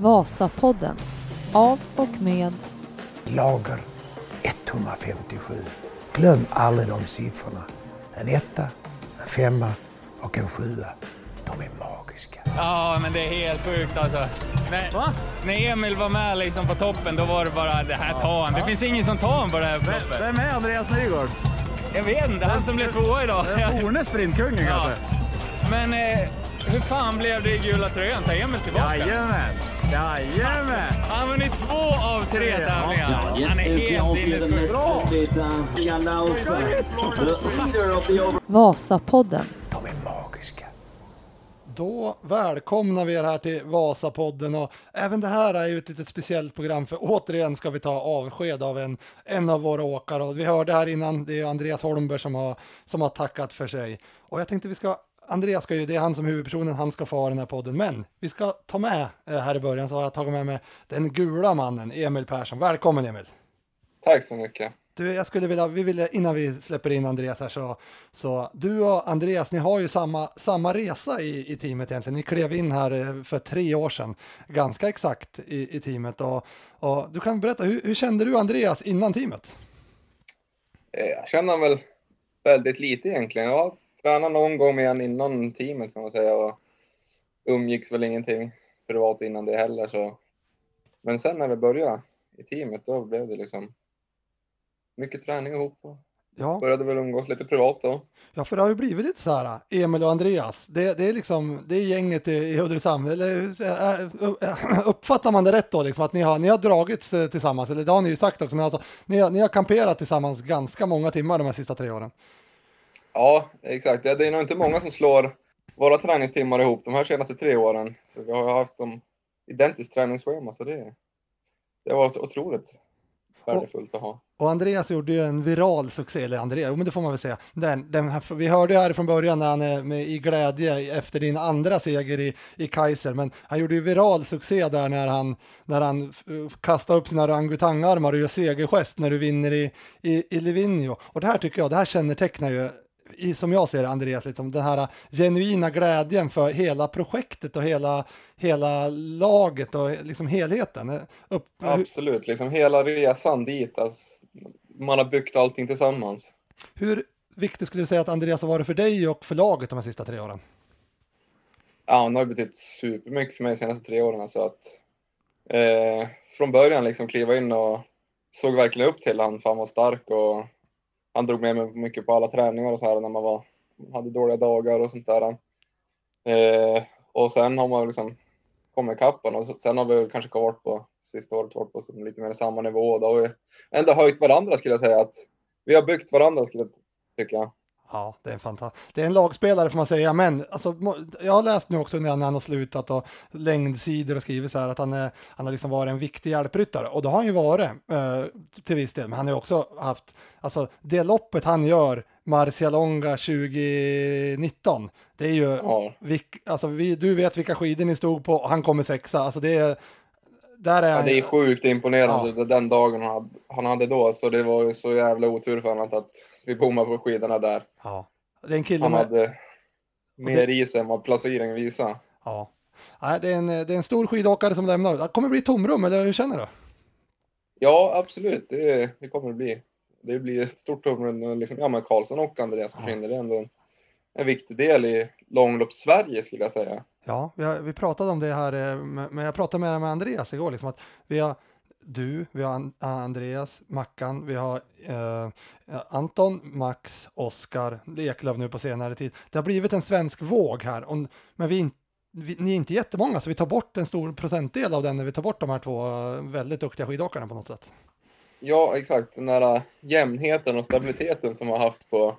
Vasapodden av och med Lager 157. Glöm aldrig de siffrorna. En etta, en femma och en sjua. De är magiska. Ja, men det är helt sjukt alltså. När, Va? när Emil var med liksom på toppen, då var det bara det här tar han. Det finns ingen som tar han på det här Vem, loppet. vem är Andreas Nygård? Jag vet inte, han som blev tvåa idag. Forne sprintkungen Ja. kanske? Men eh, hur fan blev det i gula tröjan? Tar Emil tillbaka? Jajamän! Jajamän! Han har vunnit två av tre tävlingar. Han är helt sinnessjuk. Uh, over. Vasapodden. De är magiska. Då välkomnar vi er här till Vasapodden och även det här är ju ett litet speciellt program för återigen ska vi ta avsked av en, en av våra åkare och vi hörde här innan, det är Andreas Holmberg som har, som har tackat för sig. Och jag tänkte vi ska, Andreas ska ju, det är han som är huvudpersonen, han ska få ha den här podden, men vi ska ta med eh, här i början så har jag tagit med mig den gula mannen, Emil Persson. Välkommen Emil! Tack så mycket. Du, jag skulle vilja, vi ville, innan vi släpper in Andreas här så, så du och Andreas, ni har ju samma, samma resa i, i teamet egentligen. Ni klev in här eh, för tre år sedan, ganska exakt i, i teamet. Och, och du kan berätta, hur, hur kände du Andreas innan teamet? Eh, Jag känner väl väldigt lite egentligen. Jag tränade någon gång med han innan teamet kan man säga och umgicks väl ingenting privat innan det heller. Så. Men sen när vi började i teamet då blev det liksom mycket träning ihop och Ja, började väl umgås lite privat då. ja, för det har ju blivit lite så här, Emil och Andreas, det, det är liksom, det är gänget i, i Hudiksvall, eller äh, uppfattar man det rätt då, liksom, att ni har, ni har dragits eh, tillsammans, eller det har ni ju sagt också, men alltså, ni, har, ni har kamperat tillsammans ganska många timmar de här sista tre åren. Ja, exakt. Det är nog inte många som slår våra träningstimmar ihop de här senaste tre åren. För vi har haft som identiskt träningsschema så det, det har varit otroligt värdefullt att ha. Och Andreas gjorde ju en viral succé, eller Andreas, men det får man väl säga. Den, den här, vi hörde ju här från början när han är med i glädje efter din andra seger i, i Kaiser, men han gjorde ju viral succé där när han, när han eh, kastade upp sina orangutangarmar och gör segergest när du vinner i, i, i Livigno. Och det här tycker jag, det här kännetecknar ju i, som jag ser det, Andreas, liksom, den här genuina glädjen för hela projektet och hela, hela laget och liksom helheten. Upp, Absolut, liksom hela resan dit. Alltså, man har byggt allting tillsammans. Hur viktigt skulle du säga att Andreas har varit för dig och för laget de här sista tre åren? Ja, han har betytt supermycket för mig de senaste tre åren. Så att, eh, från början liksom kliva in och såg verkligen upp till han för han var stark och han drog med mig mycket på alla träningar och så här när man var, hade dåliga dagar och sånt där. Eh, och sen har man liksom kommit ikapp honom och så- sen har vi kanske varit på sista året varit på som lite mer samma nivå. Då har vi ändå höjt varandra skulle jag säga. att Vi har byggt varandra skulle jag tycka. Ja, det är en fantastisk. Det är en lagspelare får man säga, men alltså, jag har läst nu också när han har slutat och längdsidor och skrivit så här att han, är, han har liksom varit en viktig hjälpryttare och det har han ju varit eh, till viss del, men han har ju också haft, alltså det loppet han gör, Marcialonga 2019, det är ju, Ja. vilk, alltså vi, du vet vilka skidor ni stod på han kommer sexa, alltså det är, där är Ja, det är ju- sjukt imponerande den dagen han hade, han hade då. Så det var ju så jävla otur för honom att vi bommade på skidorna där. ja, det är en kille Han med, hade mer i sig än vad placeringen visade. ja. Nej, det, är en, det är en stor skidåkare som lämnar. Det kommer bli tomrum, eller hur känner du? Ja, absolut. Det, det kommer det bli. Det blir ett stort tomrum liksom, ja, men Karlsson och Andreas försvinner. Det är ändå en, en viktig del i långlopp-Sverige skulle jag säga. Ja, vi, har, vi pratade om det här, eh, men jag pratade med, med Andreas igår, liksom att vi har du, vi har An- Andreas, Mackan, vi har eh, Anton, Max, Oskar, Eklöf nu på senare tid. Det har blivit en svensk våg här, och, men vi, vi, ni är inte jättemånga, så vi tar bort en stor procentdel av den när vi tar bort de här två eh, väldigt duktiga skidåkarna på något sätt. Ja, exakt. Den där äh, jämnheten och stabiliteten som vi har haft på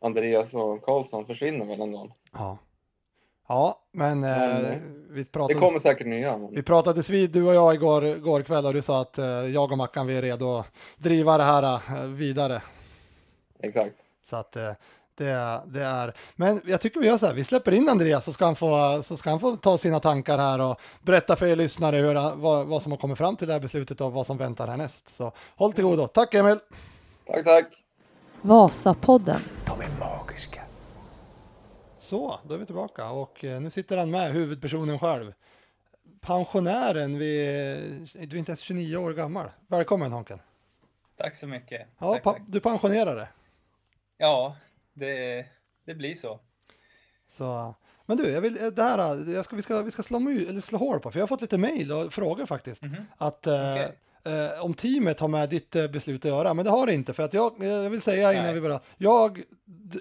Andreas och Karlsson försvinner väl ändå. Ja, ja men eh, Men, eh, vi Det pratade... kommer säkert nya. Men... Vi pratades vid, du och jag, igår, igår kväll och du sa att eh, jag och Mackan vi är redo att driva det här eh, vidare. Exakt. Så att eh, det, det är, men jag tycker vi gör så här, vi släpper in Andreas så ska han få, så ska han få ta sina tankar här och berätta för er lyssnare hur, han- vad, vad som har kommit fram till det här beslutet och vad som väntar härnäst. Så håll till godo. Tack Emil! Tack, tack. Vasapodden. De är magiska. Så, då är vi tillbaka och eh, nu sitter han med, huvudpersonen själv. pensionären, vi, du är inte ens 29 år gammal. Välkommen Honken. Tack så mycket. Ja, tack, pa, tack. du pensionerade. ja det, det blir så. Så, men du, jag vill, det här, jag ska, vi, ska, vi ska slå, my, eller slå hål på, för jag har fått lite mejl och frågor faktiskt. Mhm. Att, eh, Okej. Eh, om teamet har med ditt eh, beslut att göra, men det har det inte. För att jag, jag vill säga innan Nej. vi börjar, jag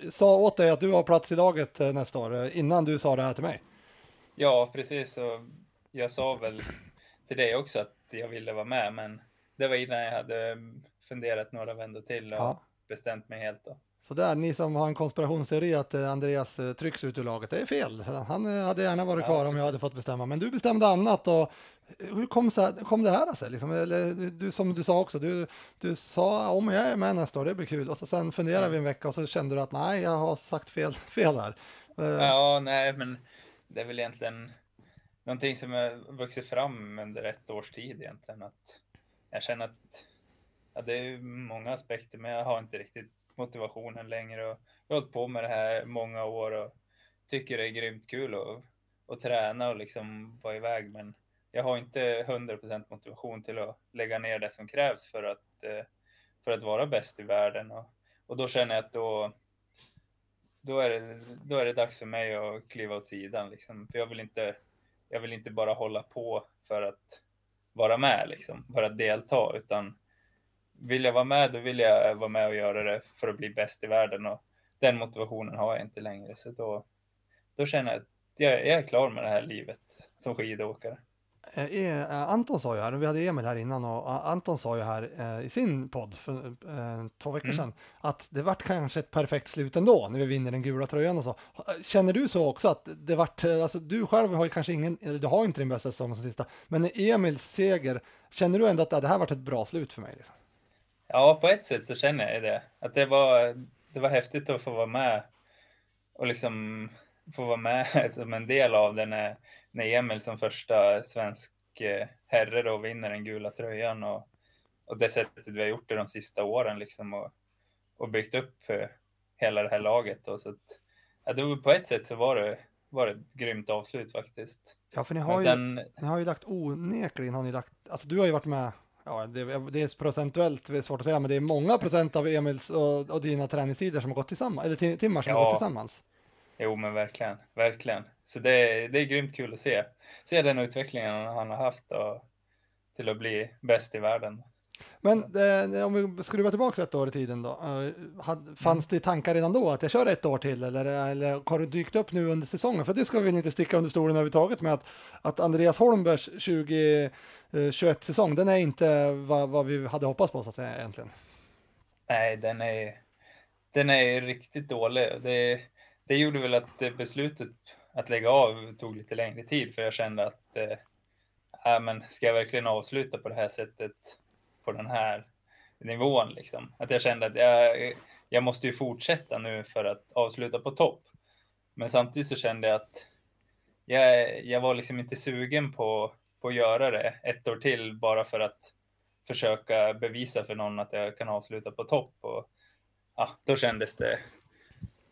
sa åt dig att du har plats i laget eh, nästa år, eh, innan du sa det här till mig. Ja, precis. Och jag sa väl till dig också att jag ville vara med, men det var innan jag hade funderat några vändor till och Ja. bestämt mig helt. Då. Så där, ni som har en konspirationsteori att eh, Andreas eh, trycks ut ur laget, det är fel. Han eh, hade gärna varit kvar om jag hade fått bestämma, men du bestämde annat. Och hur kom, så här, kom det här sig? Liksom? Eller, du, som du sa också, du, du sa om jag är med nästa år, det blir kul. Och så sen funderade vi en vecka och så kände du att nej, jag har sagt fel, fel här. Ja, nej, men det är väl egentligen någonting som har vuxit fram under ett års tid egentligen. Att jag känner att ja, det är många aspekter, men jag har inte riktigt motivationen längre och jag har hållit på med det här många år och tycker det är grymt kul att, att träna och liksom vara iväg. Men jag har inte 100% motivation till att lägga ner det som krävs för att, eh, för att vara bäst i världen. Och, och då känner jag att då, då är, det, då är det dags för mig att kliva åt sidan. Liksom. För jag vill, inte, jag vill inte bara hålla på för att vara med, liksom, bara delta, utan vill jag vara med, då vill jag vara med och göra det för att bli bäst i världen. Och den motivationen har jag inte längre. Så då, då känner jag att jag, jag är klar med det här livet som skidåkare. Eh, eh, Anton sa ju här, vi hade Emil här innan och eh, Anton sa ju här eh, i sin podd för eh, två veckor Mm. sedan att det vart kanske ett perfekt slut ändå när vi vinner den gula tröjan och så. Känner du så också att det vart, eh, alltså du själv har ju kanske ingen, eller du har inte din bästa säsong som sista, men Emils seger, känner du ändå att det här vart ett bra slut för mig? Liksom? Ja, på ett sätt så känner jag det. Att det var, det var häftigt att få vara med och liksom få vara med som en del av det när, när Emil som första svensk eh, herre då vinner den gula tröjan och, och det sättet vi har gjort det de sista åren liksom och, och byggt upp eh, hela det här laget. Och så att, ja, det var, på ett sätt så var det, var det ett grymt avslut faktiskt. Ja, för ni har, Men ju, sen, ni har ju lagt onekligen, har ni lagt, alltså du har ju varit med Ja, det, det är procentuellt, det är svårt att säga, men det är många procent av Emils och, och dina träningstider som har gått tillsammans, eller ti- timmar som har Ja. gått tillsammans. Jo, men verkligen, verkligen. Så det, är- det är grymt kul att se. Se den utvecklingen han har haft och, till att bli bäst i världen. Men eh, om vi skruvar tillbaka ett år i tiden då, eh, fanns det tankar redan då att jag kör ett år till eller, eller har det dykt upp nu under säsongen? För det ska vi inte sticka under stolen överhuvudtaget med att, att Andreas Holmbergs 2021-säsong, den är inte vad, vad vi hade hoppats på så att säga egentligen. Nej, den är, den är riktigt dålig. Det, det gjorde väl att eh, beslutet att lägga av tog lite längre tid för jag kände att äh, men ska jag verkligen avsluta på det här sättet på den här nivån liksom? Att jag kände att jag, jag måste ju fortsätta nu för att avsluta på topp. Men samtidigt så kände jag att jag, jag var liksom inte sugen på, på att göra det ett år till bara för att försöka bevisa för någon att jag kan avsluta på topp. Och, ja, då kändes det,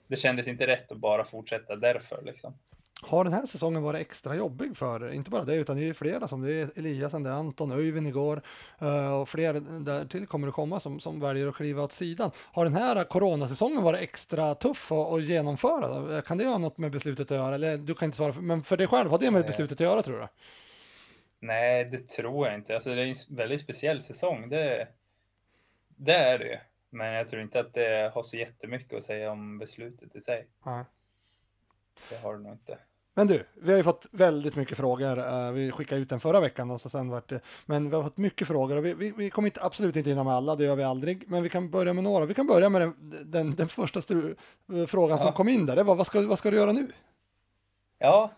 det kändes inte rätt att bara fortsätta därför. Liksom. Har den här säsongen varit extra jobbig för, inte bara det, utan det är flera som, det är Eliasen, det är Anton, Öyvind igår eh, och fler där till kommer det komma som, som väljer att kliva åt sidan. Har den här coronasäsongen varit extra tuff att, att genomföra? Kan det ha något med beslutet att göra? Eller du kan inte svara, för, men för dig själv, har det med beslutet att göra tror du? Nej, det tror jag inte. Alltså, det är en väldigt speciell säsong. Det, det är det ju. Men jag tror inte att det har så jättemycket att säga om beslutet i sig. Nej. Det har det nog inte. Men du, vi har ju fått väldigt mycket frågor. eh, Vi skickade ut den förra veckan och så sen vart det, men vi har fått mycket frågor och vi, vi, vi kommer inte, absolut inte hinna med alla, det gör vi aldrig. Men vi kan börja med några. Vi kan börja med den, den, den första stru, eh, frågan som Ja. kom in där. Det var vad ska, vad ska du göra nu? Ja,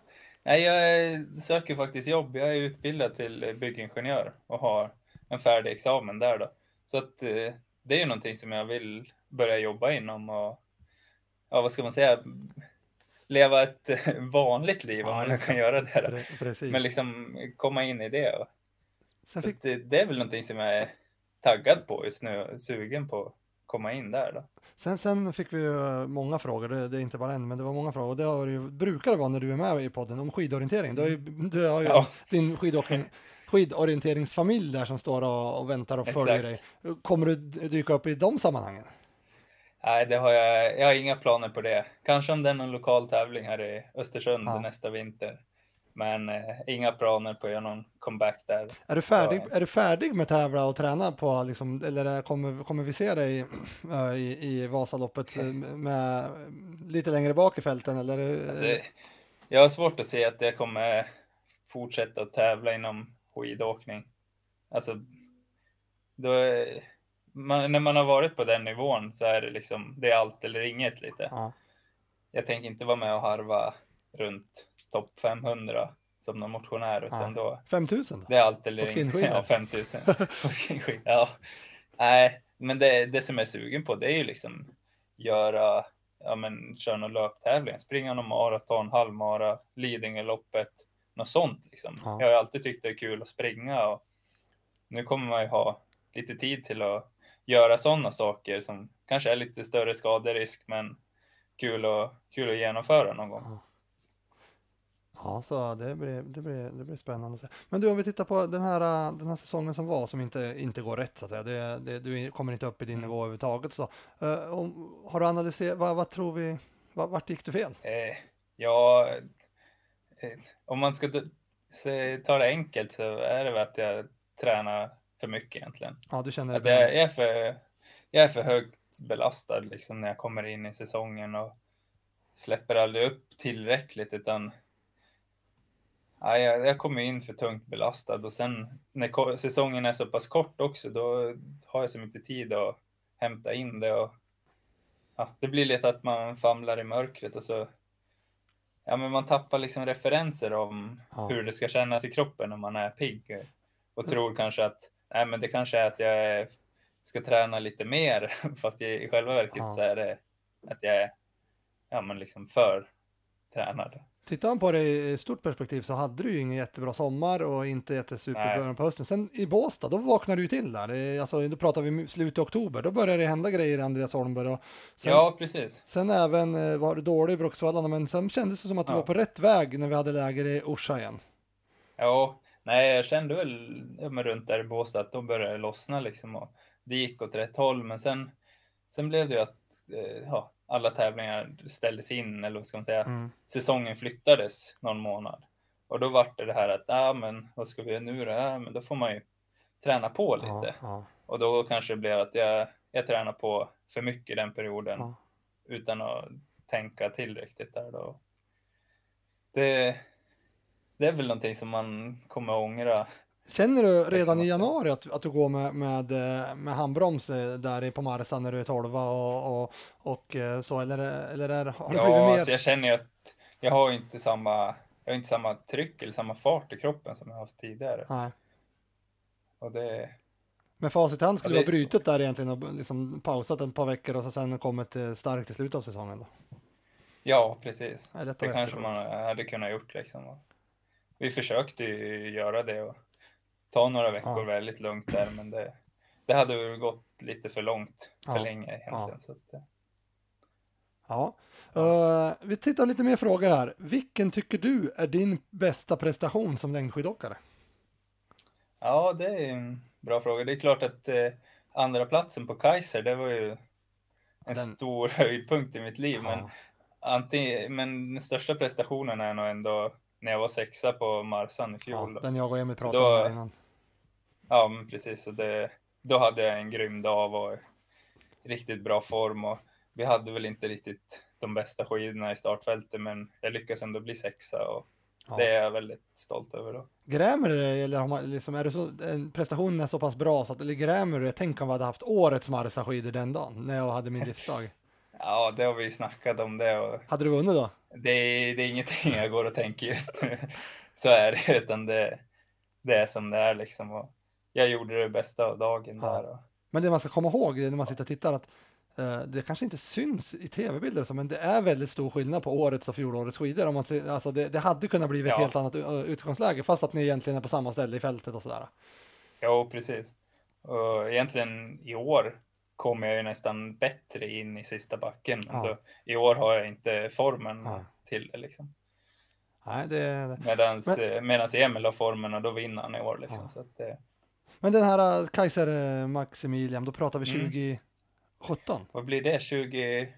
nej, jag söker faktiskt jobb. Jag är utbildad till byggingenjör och har en färdig examen där då. Så att eh, det är ju någonting som jag vill börja jobba inom och ja, vad ska man säga? Leva ett eh, vanligt liv om Ja, man nu kan göra det. Pre- Precis. Men liksom komma in i det. Och, så fick, det, det är väl någonting som jag är taggad på just nu, sugen på att komma in där då. Sen, sen fick vi ju många frågor, det, det är inte bara en, men det var många frågor. Och det har ju, brukar det vara när du är med i podden om skidorientering. Du har ju, du har ju Ja. din skidåkning, skidorienteringsfamilj där som står och, och väntar och följer dig. Exakt. Kommer du dyka upp i de sammanhangen? Nej, det har jag, jag har inga planer på det. Kanske om det är någon lokal tävling här i Östersund Ja. nästa vinter. Men eh, inga planer på att göra någon comeback där. Är du färdig, Ja. är du färdig med tävla och träna på, liksom, eller kommer, kommer vi se dig äh, i, i Vasaloppet äh, med lite längre bak i fälten? Eller? Alltså, jag har svårt att se att jag kommer fortsätta att tävla inom skidåkning. Alltså, då är, man, när man har varit på den nivån så är det liksom, det är allt eller inget lite. ja. Jag tänker inte vara med och harva runt topp 500 som någon motionär, utan Ja. då, 5000 då? det är allt eller På inget. skinskidor? Ja, 5000 på skinskidor. Ja. Nej, men det, det som jag är sugen på, det är ju liksom göra, ja men köra någon löptävling, springa någon maraton, halvmara, Lidingöloppet, något sånt liksom. Ja. Jag har alltid tyckt det är kul att springa och nu kommer man ju ha lite tid till att göra sådana saker som kanske är lite större skaderisk, men kul att, kul att genomföra någon gång. Ja, så det blir, det, blir, det blir spännande. Men du, om vi tittar på den här, den här säsongen som var, som inte, inte går rätt så att säga. Det, det, du kommer inte upp i din Mm. nivå överhuvudtaget. Så, eh, om, har du analyserat, vad, vad tror vi, vad, vart gick du fel? Eh, ja, eh, om man ska ta det enkelt så är det väl att jag tränar för mycket egentligen. Ja, du känner Att dig jag, jag, är för, jag är för högt belastad liksom när jag kommer in i säsongen och släpper aldrig upp tillräckligt utan ja, jag, jag kommer in för tungt belastad och sen när säsongen är så pass kort också då har jag så mycket tid att hämta in det och ja, det blir lite att man famlar i mörkret och så ja, men man tappar liksom referenser om Ja. hur det ska kännas i kroppen när man är pigg och tror kanske att nej, men det kanske är att jag ska träna lite mer fast i, i själva verket Ja. så är det att jag är ja, men liksom för tränad. Tittar man på det i stort perspektiv så hade du ju ingen jättebra sommar och inte jättesuper början på hösten. Sen i Båstad, då vaknade du till där. Alltså, då pratar vi slutet av oktober. Då började det hända grejer i Andreas Holmberg. Och sen, Ja, precis. sen även eh, var du dålig i Bruksvallarna, men sen kändes det som att du Ja. var på rätt väg när vi hade läger i Orsa igen. Ja, nej, jag kände väl ja, men runt där i Båstad att då började det lossna liksom och det gick åt rätt håll. Men sen, sen blev det ju att eh, ja, alla tävlingar ställdes in eller vad ska man säga, Mm. säsongen flyttades någon månad. Och då var det det här att, ja men vad ska vi göra nu då? Ja, men då får man ju träna på Ja, lite. ja, Och då kanske det blev att jag, jag tränar på för mycket den perioden ja. utan att tänka tillräckligt där då. Det, det är väl någonting som man kommer ångra. Känner du redan i januari att, att du går med, med, eh, med handbroms eh, där på Marsan när du är 12 och, och, och eh, så, eller, eller är, har det Ja, blivit mer? alltså jag känner ju att jag har inte samma, jag har inte samma tryck eller samma fart i kroppen som jag haft tidigare. Nej. Och det, Med facit hand skulle Ja, du det ha brutit där egentligen och liksom pausat ett par veckor och så sen kommit starkt i slutet av säsongen. Då. ja, precis. Ja, Det vara kanske man hade kunnat gjort liksom. Vi försökte ju göra det och ta några veckor Ja. väldigt lugnt där, men det, det hade väl gått lite för långt för Ja. länge egentligen. Ja. Att, eh, Ja. Eh, vi tittar lite mer frågor här. Vilken tycker du är din bästa prestation som längdskidåkare? Ja, det är en bra fråga. Det är klart att eh, andra platsen på Kaiser, det var ju en Den- stor höjdpunkt i mitt liv. Men, antingen, men den största prestationen är nog ändå när jag var sexa på Marsan i fjol. Ja, den jag och Emil pratade Då- om innan. Ja, men precis. Och det, då hade jag en grym dag och riktigt bra form. Och vi hade väl inte riktigt de bästa skidorna i startfältet, men jag lyckades ändå bli sexa och Ja. det är jag väldigt stolt över. Då. Grämer du dig eller har man, liksom, är det så, en prestationen är så pass bra så att, eller grämer du dig? Tänk om vi hade haft årets Marsa-skidor den dagen när jag hade min livsdag. Ja, det har vi snackat om det och Hade du vunnit då? Det är, det är ingenting jag går och tänker just nu. Så är det, utan det, det är som det är liksom. Och jag gjorde det bästa av dagen Ja. där. Och, Men det man ska komma ihåg när man sitter och tittar att eh, det kanske inte syns i tv-bilder men det är väldigt stor skillnad på årets och fjolårets skidor. Om man ser, alltså det, det hade kunnat bli ett Ja. helt annat uh, utgångsläge fast att ni egentligen är på samma ställe i fältet och sådär. jo, precis. Och egentligen i år kom jag ju nästan bättre in i sista backen. Ja. Då, I år har jag inte formen Ja. till det liksom. Nej, det. Medans, Men- eh, medans Emil har formen och då vinner han i år liksom. Ja. Så att, eh, Men den här eh, Kaiser Maximilian, då pratar vi Mm. 2017? vad blir det? 20...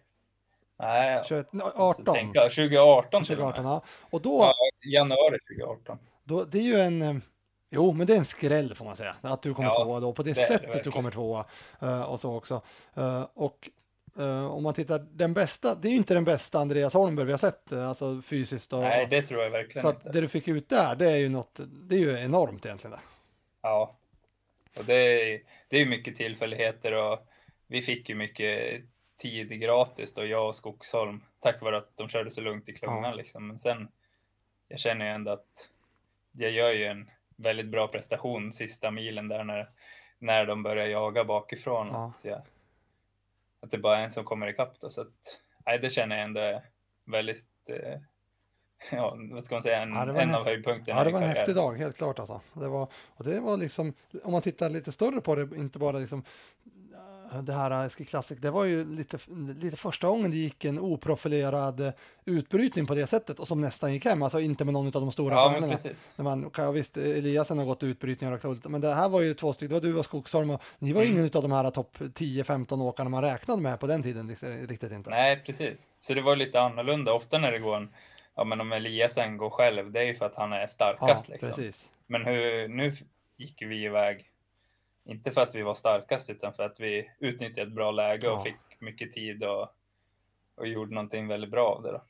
Nej, 21, nej, måste 18? tänka. 2018 till och 2018, med. ja. Och då, Ja, januari 2018. då, det är ju en, jo men det är en skräll får man säga, att du kommer Ja, tvåa då, på det, det är det sättet du kommer tvåa eh, och så också. Eh, och eh, om man tittar, den bästa, det är ju inte den bästa Andreas Holmberg vi har sett, alltså fysiskt och, Nej, det tror jag verkligen så att inte. det du fick ut där, det är ju något, det är ju enormt egentligen. Det. Ja. Och det är, det är ju mycket tillfälligheter och vi fick ju mycket tid gratis då, jag och Skogsholm, tack vare att de körde så lugnt i klungan Ja. liksom. Men sen, jag känner ju ändå att jag gör ju en väldigt bra prestation sista milen där när, när de börjar jaga bakifrån. Ja. Att, jag, att det bara är en som kommer ikapp då. Så att, nej, det känner jag ändå är väldigt, eh, ja, vad ska man säga, en, Ja, en en av höjdpunkterna Ja, det var en häftig dag, helt klart alltså. Det var, och det var liksom, om man tittar lite större på det, inte bara liksom det här Ski Classic, det var ju lite, lite första gången det gick en oprofilerad utbrytning på det sättet och som nästan gick hem, alltså inte med någon av de stora Ja, men stjärnorna. När man, ja, visst, Eliasen har gått utbrytningar och klart, men det här var ju två stycken, det var du och Skogsholm och ni var ju ingen av de här topp 10-15 åkarna man räknade med på den tiden, riktigt, riktigt inte. Nej, precis. Så det var lite annorlunda. Ofta när det går en, ja men om Eliasen går själv, det är ju för att han är ja, starkast liksom. precis. Men hur, nu gick vi iväg, inte för att vi var starkast, utan för att vi utnyttjade ett bra läge och Ja. fick mycket tid och, och gjorde någonting väldigt bra av det då.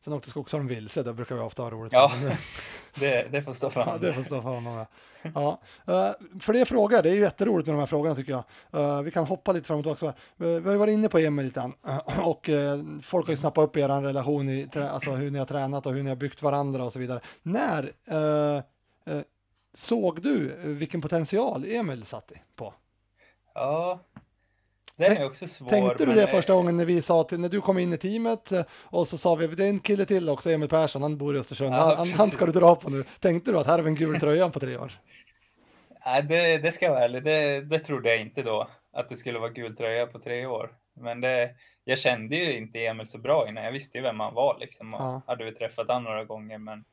Sen åkte Skogsholm vilse, det brukar vi ofta ha roligt Ja. det- Det, får stå för Ja, honom. det får stå för honom. Ja. Ja. eh, för det är frågor, det är ju jätteroligt med de här frågorna tycker jag. Eh, vi kan hoppa lite fram och tillbaka. Vi har ju varit inne på Emil lite eh, och folk har ju snappat upp er relation, i, alltså hur ni har tränat och hur ni har byggt varandra och så vidare. När såg du eh, vilken potential Emil satt på? Ja, den Tänk- är också svår. Tänkte du det eh, första gången när vi sa till, när du kom in i teamet eh, och så sa vi det är en kille till också, Emil Persson, han bor i Östersund, Ja, han, han, ska du dra på nu. Tänkte du att här har vi en gul tröja på tre år? Nej, det, det ska jag vara ärlig, det, det trodde jag inte då, att det skulle vara gul tröja på tre år. Men det, jag kände ju inte Emil så bra innan, jag visste ju vem han var liksom. Och Ja. hade vi träffat han några gånger, men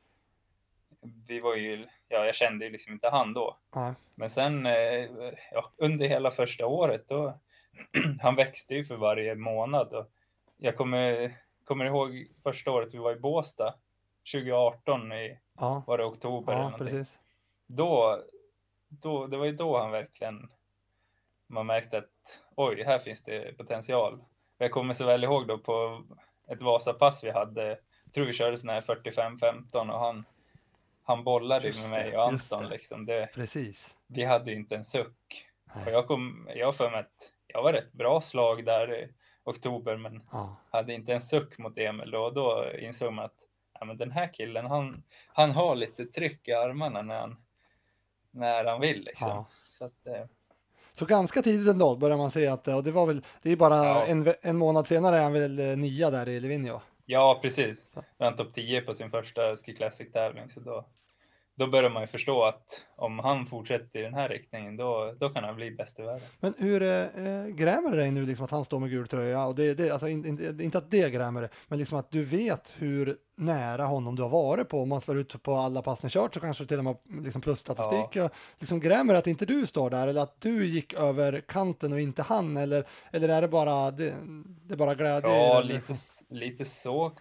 vi var ju, ja, jag kände ju liksom inte han då. Ja. Men sen, eh, ja, under hela första året, då, han växte ju för varje månad. Och jag kommer, kommer ihåg första året vi var i Båstad, 2018, i, Ja, var det oktober eller ja någonting precis. då, då, det var ju då han verkligen, man märkte att oj, här finns det potential. Jag kommer så väl ihåg då på ett Vasapass vi hade, jag tror vi körde sån här 45-15 och han, han bollade Just med det, mig och Anton liksom. Det, Precis. vi hade ju inte en suck. Nej. Och jag kom, jag för mig att jag var rätt bra slag där i oktober, men Ja, hade inte en suck mot Emil då, och då insåg man att ja, men den här killen, han, han har lite tryck i armarna när han, när han vill. Liksom. Ja. Så att, eh, Så ganska tidigt ändå börjar man se att, och det var väl, det är bara en, en månad senare är han väl eh, nia där i Livigno ja, precis. Han topp 10 på sin första Ski Classic-tävling, så då, då börjar man ju förstå att om han fortsätter i den här riktningen, då, då kan han bli bäst i världen. Men hur eh, eh, grämer det dig nu liksom att han står med gul tröja? Och det, det, alltså, in, in, inte att det grämer det, men liksom att du vet hur nära honom du har varit på. Om man slår ut på alla pass ni kört så kanske du till och med liksom plusstatistik. Ja. Liksom grämer det att inte du står där eller att du gick över kanten och inte han? Eller, eller är det bara, det, det är bara glädje? Ja, lite, lite så.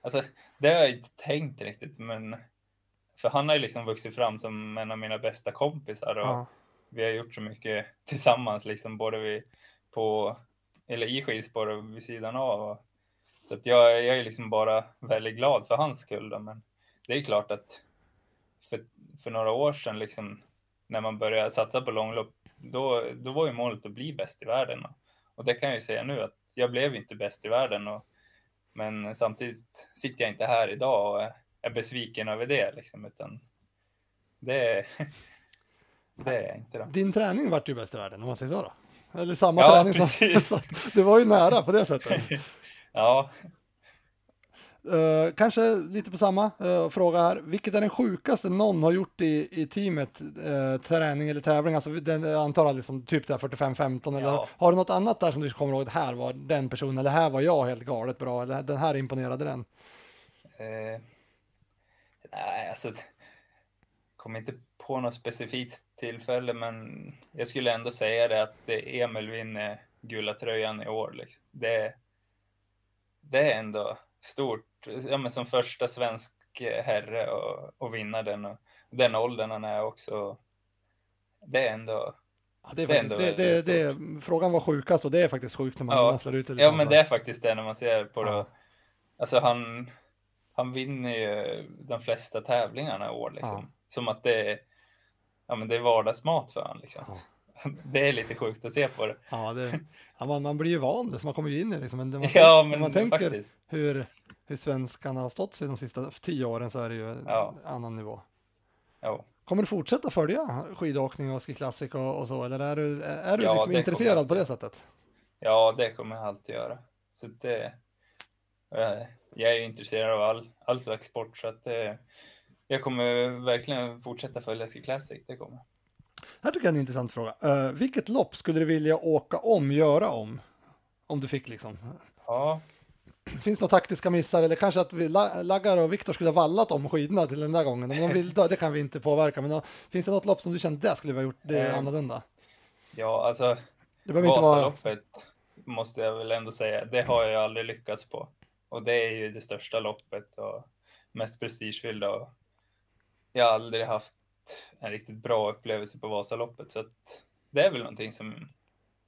Alltså, det har jag inte tänkt riktigt, men för han har ju liksom vuxit fram som en av mina bästa kompisar och Ja, vi har gjort så mycket tillsammans, liksom både vi på, eller i skidspår och vid sidan av. Och, så att jag, jag är liksom bara väldigt glad för hans skull. Då, men det är klart att för, för några år sedan, liksom, när man började satsa på långlopp, då, då var ju målet att bli bäst i världen. Och, och det kan jag ju säga nu, att jag blev inte bäst i världen. Och, men samtidigt sitter jag inte här idag och är, besviken över det, liksom, utan det, det är jag inte. Då. Din träning vart ju bäst i världen om man säger så då? Eller samma Ja, träning som... precis. att det var ju nära på det sättet. Ja, Eh, kanske lite på samma eh, fråga här. Vilket är den sjukaste någon har gjort i, i teamet, eh, träning eller tävling? Alltså den, jag antar liksom typ där 45-15 eller Ja. har du något annat där som du kommer ihåg? Det här var den personen eller här var jag helt galet bra eller den här imponerade den. Eh, nej, alltså. Kom inte på något specifikt tillfälle, men jag skulle ändå säga det att det Emil vinner gula tröjan i år. Liksom. Det, det är ändå stort. Ja, men som första svensk herre och, och vinna den och den åldern han är också. Det är ändå. Ja, det är Det faktiskt, det, det, väldigt det, frågan var sjukast och det är faktiskt sjukt när man, Ja. ut det. Ja, men alltså. det är faktiskt det när man ser på det. Ja. Alltså han, han vinner ju de flesta tävlingarna i år liksom. Ja. Som att det är, ja, men det är vardagsmat för han liksom. Ja. Det är lite sjukt att se på det. Ja, det, man, man blir ju van så man kommer ju in i det. Liksom. Men man, Ja, men man tänker faktiskt. hur, hur svenskarna har stått sig de sista tio åren så är det ju en Ja. annan nivå. Ja. Kommer du fortsätta följa skidåkning och Ski Classic och, och så, eller är du, är du Ja, liksom intresserad på det sättet? ja, det kommer jag alltid göra. Så det, eh, jag är ju intresserad av all, all slags sport så att det, jag kommer verkligen fortsätta följa Ski Classic. Det kommer. Här tycker jag är en intressant fråga. Eh, vilket lopp skulle du vilja åka om, göra om? Om du fick liksom. Ja, Finns det några taktiska missar eller kanske att vi, La- Laggar och Viktor skulle ha vallat om skidorna till den där gången? Om de vill, det kan vi inte påverka, men då, finns det något lopp som du kände där skulle vi ha gjort det Eh, annorlunda? ja alltså Det behöver inte vara... Vasaloppet måste jag väl ändå säga, det har jag aldrig lyckats på. Och det är ju det största loppet och mest prestigefyllda. Och jag har aldrig haft en riktigt bra upplevelse på Vasaloppet. Så att det är väl någonting som,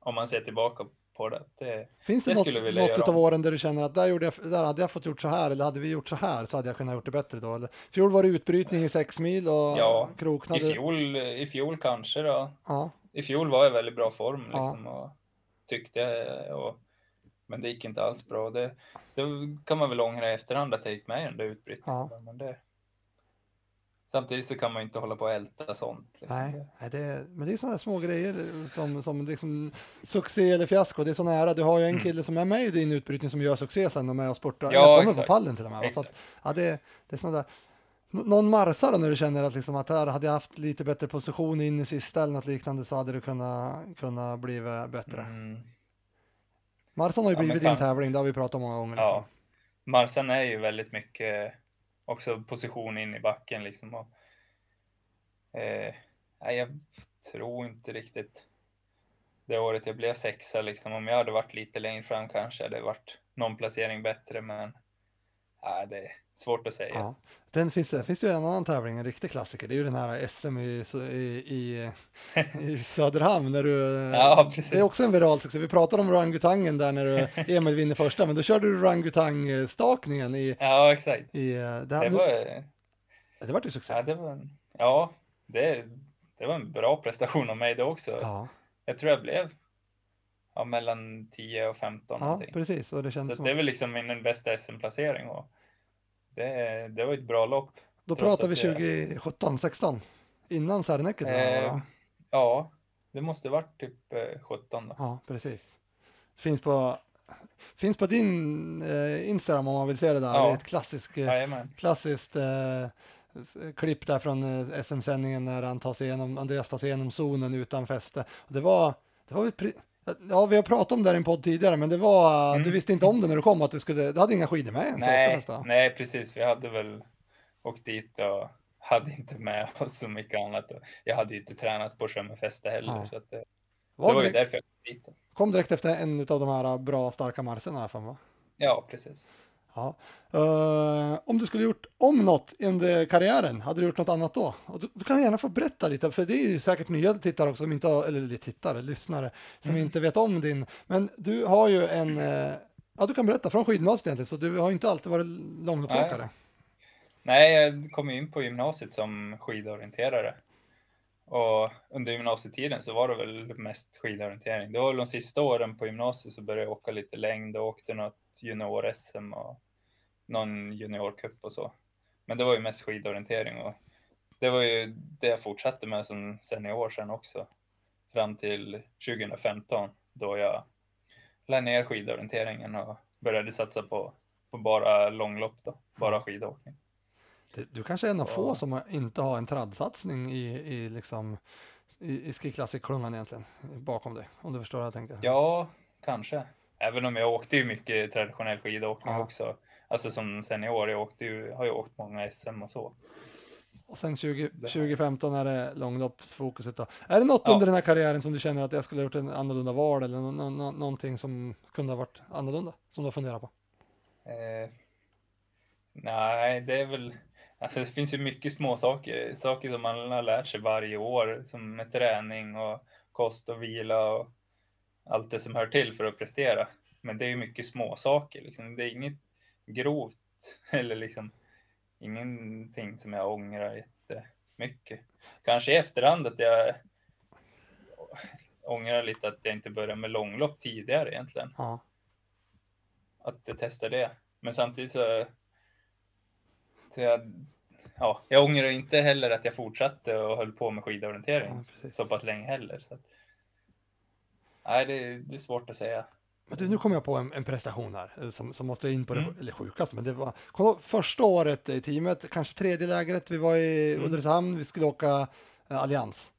om man ser tillbaka på det, det Finns det, det något, något om. åren där du känner att där, gjorde jag, där hade jag fått gjort så här eller hade vi gjort så här så hade jag kunnat gjort det bättre då? Eller, fjol var det utbrytning i sex mil och Ja, kroknade. i fjol, i fjol kanske då. Ja, I fjol var jag i väldigt bra form Ja. liksom, och tyckte jag. Och, men det gick inte alls bra. Det, det kan man väl ångra i efterhand att jag gick med i den där utbrytningen. Ja. Men det, samtidigt så kan man inte hålla på och älta sånt. Liksom. nej, Det- det, men det är sådana små grejer som, som liksom succé eller fiasko, det är så nära. Du har ju en Mm. kille som är med i din utbrytning som gör succé sen och med och sportar, Ja, kommer exakt. på pallen till och med. Så att, Exakt. ja, det, det är sådana där. Nå- Någon Marsa då när du känner att, liksom att här hade jag haft lite bättre position in i sista eller något liknande så hade du kunnat, kunnat bli bättre. Mm. Marsan har ju Ja, blivit din kan- tävling, det har vi pratat om många gånger. Liksom. Ja. Marsan är ju väldigt mycket också position in i backen liksom. Och, eh, jag tror inte riktigt det året jag blev sexa liksom. Om jag hade varit lite längre fram kanske hade det varit någon placering bättre, men nej, det svårt att säga. Ja. Den finns, det finns ju en annan tävling, en riktig klassiker. Det är ju den här SM i, i, i, Söderhamn. När du, Ja, det är också en viral succé. Vi pratade om orangutangen där när du, Emil vinner första, men då körde du orangutangstakningen i, Ja, exakt. i eh, det, här, Det var, det vart ju succé. ja, det var, en- ja det, det var en bra prestation av mig då också. Ja, Jag tror jag blev ja, mellan 10 och 15 ja någonting. precis. Och det kändes Så som, det är väl liksom min bästa SM-placering och det, det var ett bra lopp. då pratar vi att det- 2017, 16. Innan jag, Eh, ja, det måste varit typ eh, 17 då. Ja, precis. Finns på, finns på din eh, Instagram om man vill se det där. Ja. Det är ett klassiskt eh, Jajamän. klassiskt eh, s- klipp där från eh, SM-sändningen när han tar sig igenom, Andreas tar sig igenom zonen utan fäste. Det var, det var pri- ja, vi har pratat om det här i en podd tidigare, men det var, du Mm. visste inte om det när du kom, att du skulle, du hade inga skidor med ens. Nej, nej, precis. Vi hade väl åkt dit och hade inte med oss så mycket annat. Jag hade ju inte tränat på sjö med fäste heller. Nej. Så att det, Var det var ju därför jag kom dit. kom direkt efter en av de här bra, starka marscherna. i alla fall, va? Ja, precis. Ja. Eh, om du skulle gjort om något under karriären, hade du gjort något annat då? Du, du kan gärna få berätta lite, för det är ju säkert nya tittare också, som inte har, eller tittare, lyssnare, som Mm. inte vet om din. Men du har ju en, eh, ja du kan berätta från skidgymnasiet egentligen, så du har inte alltid varit långloppsåkare. Nej, jag kom in på gymnasiet som skidorienterare. Och under gymnasietiden så var det väl mest skidorientering. Det var väl de sista åren på gymnasiet så började jag åka lite längd och åkte något junior-SM och någon juniorcup och så. Men det var ju mest skidorientering och det var ju det jag fortsatte med som senior sen också. Fram till 2015 då jag lade ner skidorienteringen och började satsa på på bara långlopp då, bara skidåkning. Det- Du kanske är en av få som inte har en tradsatsning i, i, liksom, i, i Ski Classic-klungan egentligen, bakom dig, om du förstår vad jag tänker. Ja, kanske. Även om jag åkte ju mycket traditionell skidåkning Ja. också. Alltså som senior, jag åkte ju, har ju åkt många SM och så. Och sen 20, 2015 är det långloppsfokuset då. Är det något Ja. under den här karriären som du känner att jag skulle ha gjort en annorlunda val eller nå- nå- någonting som kunde ha varit annorlunda, som du har funderat på? Eh, nej, det är väl, alltså det finns ju mycket små saker, saker som man har lärt sig varje år, som med träning och kost och vila och allt det som hör till för att prestera. Men det är ju mycket små saker, liksom. det är inget grovt eller liksom ingenting som jag ångrar jättemycket. Kanske i efterhand att jag ångrar lite att jag inte började med långlopp tidigare egentligen Ja. att jag testar det. Men samtidigt så, så jag, ja, jag ångrar inte heller att jag fortsatte och höll på med skidorientering Ja, så pass länge heller. Så att, nej, det, det är svårt att säga. Men du, nu kommer jag på en, en prestation här eh, som, som måste in på det, Mm. eller sjukaste, men det var kom ihåg första året i teamet, kanske tredje lägret, vi var i Mm. Ulricehamn, vi skulle åka eh, Allians.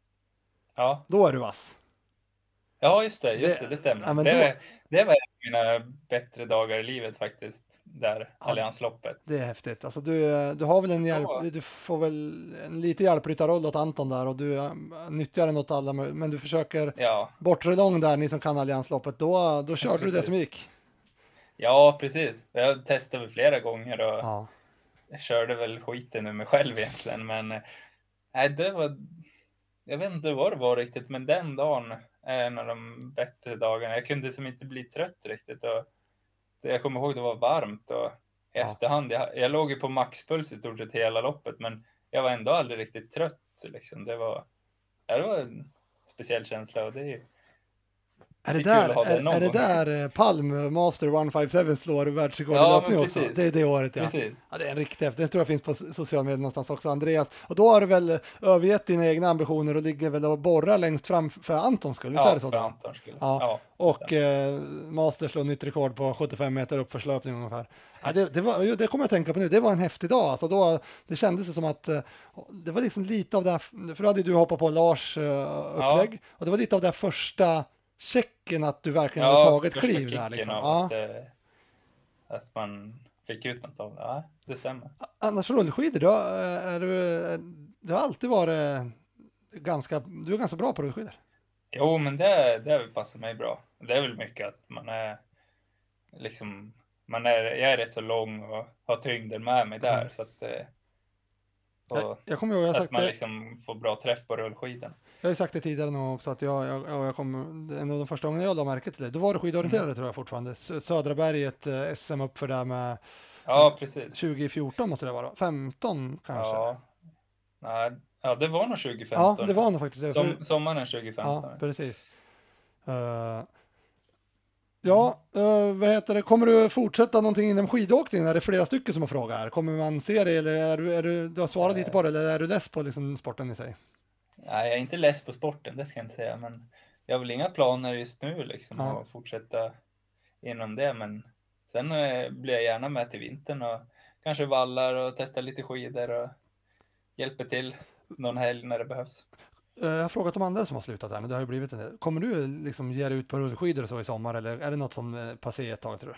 Ja, Då är du vass. ja just det, just Det- det, det stämmer. ja, det, då- var- det var en av mina bättre dagar i livet faktiskt, där Ja. Alliansloppet. Det är häftigt. Alltså du, du har väl en hjälp, Ja. du får väl en lite hjälpryttarroll åt Anton där och du nyttjar den åt alla, men du försöker Ja, bortre lång där, ni som kan Alliansloppet, då, då körde du det som gick. ja precis. Jag testade flera gånger och Ja. körde väl skiten ur mig själv egentligen, men nej, det var. Jag vet inte vad det var riktigt, men den dagen är en av de bättre dagarna. Jag kunde som inte bli trött riktigt och jag kommer ihåg det var varmt och i Ja. efterhand. Jag, jag låg ju på maxpuls i stort sett hela loppet, men jag var ändå aldrig riktigt trött. Liksom. Det var. Ja, det var en speciell känsla och det är ju. Är det, är där, är, är det där eh, Palm Master 157 slår världsrekord Ja, löpning också? Det är det året ja. Precis. ja. Det är en riktig häftig, det tror jag finns på so- sociala medier någonstans också, Andreas. Och då har du väl övergett dina egna ambitioner och ligger väl och borrar längst fram för Antons skull, visst är Ja, det så? för? Antons skull. Ja, Ja, Och eh, Master slår nytt rekord på 75 meter uppförslöpning ungefär. Ja, det, det, var, det kommer jag att tänka på nu, det var en häftig dag. Alltså då, det kändes som att eh, det var liksom lite av det här, för då hade du hoppat på Lars eh, upplägg, och det var lite av det här första checken att du verkligen hade tagit kliv där. Liksom. Ja. Att, eh, att man fick ut något av det. Ja, det stämmer. Annars rullskidor, då eh, är du, är, det har alltid varit ganska, du är ganska bra på rullskidor. Jo, men det, det passar mig bra. Det är väl mycket att man är liksom, man är, jag är rätt så lång och har tyngden med mig där. Så att, eh, och Jag, jag kommer ihåg, jag att man det, liksom får bra träff på rullskidan. Jag har ju sagt det tidigare någon också, att jag, jag, jag, kom, det en av de första gångerna jag la märke till det. Då var du skidorienterare Mm. tror jag fortfarande. Sö- Södra berget, eh, SM upp för där med Ja, precis. 2014 måste det vara, 15 kanske? Ja, Ja. Nej, ja, det var nog 2015. det var nog faktiskt det. Som, sommaren 2015. ja, precis. Eh, ja, eh, vad heter det, kommer du fortsätta någonting inom skidåkning? Är det flera stycken som har frågat här? Kommer man se det eller är du, är du, du har svarat lite på det, eller är du less på liksom sporten i sig? Nej, jag är inte less på sporten, det ska jag inte säga, men jag har väl inga planer just nu liksom Ja. att fortsätta inom det, men sen eh, blir jag gärna med till vintern och kanske vallar och testar lite skidor och hjälper till någon helg när det behövs. Eh, Jag har frågat de andra som har slutat här, men det har ju blivit en del. Kommer du liksom ge dig ut på rullskidor och så i sommar, eller är det något som eh, passé ett tag tror du?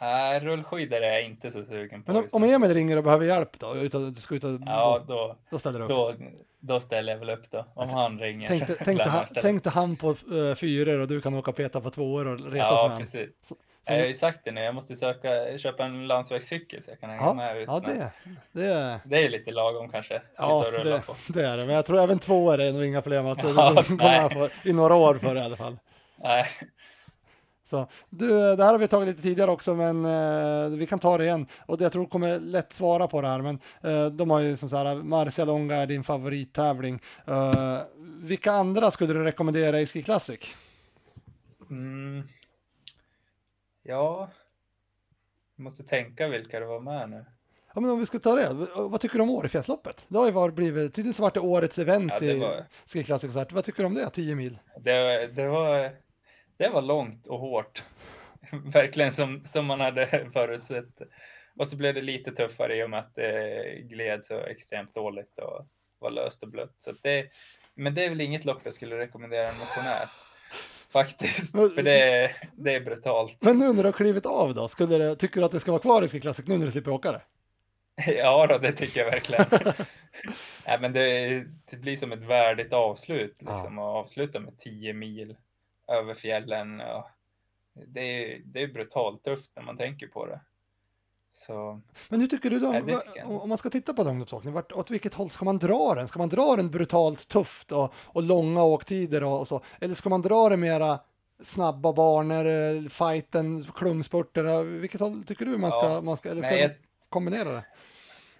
Nej, rullskidor är jag inte så sugen på. Men om, om. Emil ringer och behöver hjälp då, utan du ska ut och, Ja, då, då, då ställer du upp? då, då ställer jag väl upp då, om han ringer. Tänkte, tänkte, han, tänkte han på uh, fyror och du kan åka och peta på tvåor och retas med Ja, honom. precis. Så- Jag har ju sagt det nu, jag måste söka, köpa en landsvägscykel så jag kan hänga Ja, med ut. ja det, det, det är lite lagom kanske. Ja, det, på. det är det. Men jag tror även tvåor är nog inga problem att Ja, gå med på i några år för det i alla fall. Nej, Så, du, det här har vi tagit lite tidigare också, men eh, vi kan ta det igen. Och jag tror kommer lätt svara på det här, men eh, de har ju som så här, Marcialonga är din favorittävling. Eh, vilka andra skulle du rekommendera i Ski Classic? Mm. Ja. Jag måste tänka vilka det var med nu. Ja, men om vi ska ta det, vad tycker du om Årefjällsloppet? Det har ju varit, blivit, tydligen så vart det årets event Ja, det i var- Ski Classic. Vad tycker du om det, 10 mil? Det, det, var, det var långt och hårt. Verkligen som, som man hade förutsett. och så blev det lite tuffare i och med att det gled så extremt dåligt och var löst och blött. Så det, men det är väl inget lopp jag skulle rekommendera en motionär. Faktiskt, för det är, det är brutalt. Men nu när du har klivit av då, skulle det, tycker du att det ska vara kvar i Ski Classic nu när du slipper åka det? Ja, då, det tycker jag verkligen. Nej, men det, det blir som ett värdigt avslut, liksom, Ja. att avsluta med 10 mil över fjällen. Ja. Det, är, det är brutalt tufft när man tänker på det. Så Men hur tycker du då, Nej, om, man ska titta på vart, åt vilket håll ska man dra den? Ska man dra den brutalt tufft och, och långa åktider och, och så? Eller ska man dra det mera snabba banor, fighten, klungspurter? Vilket håll tycker du man ska, Ja. man ska eller ska Nej, jag- kombinera det?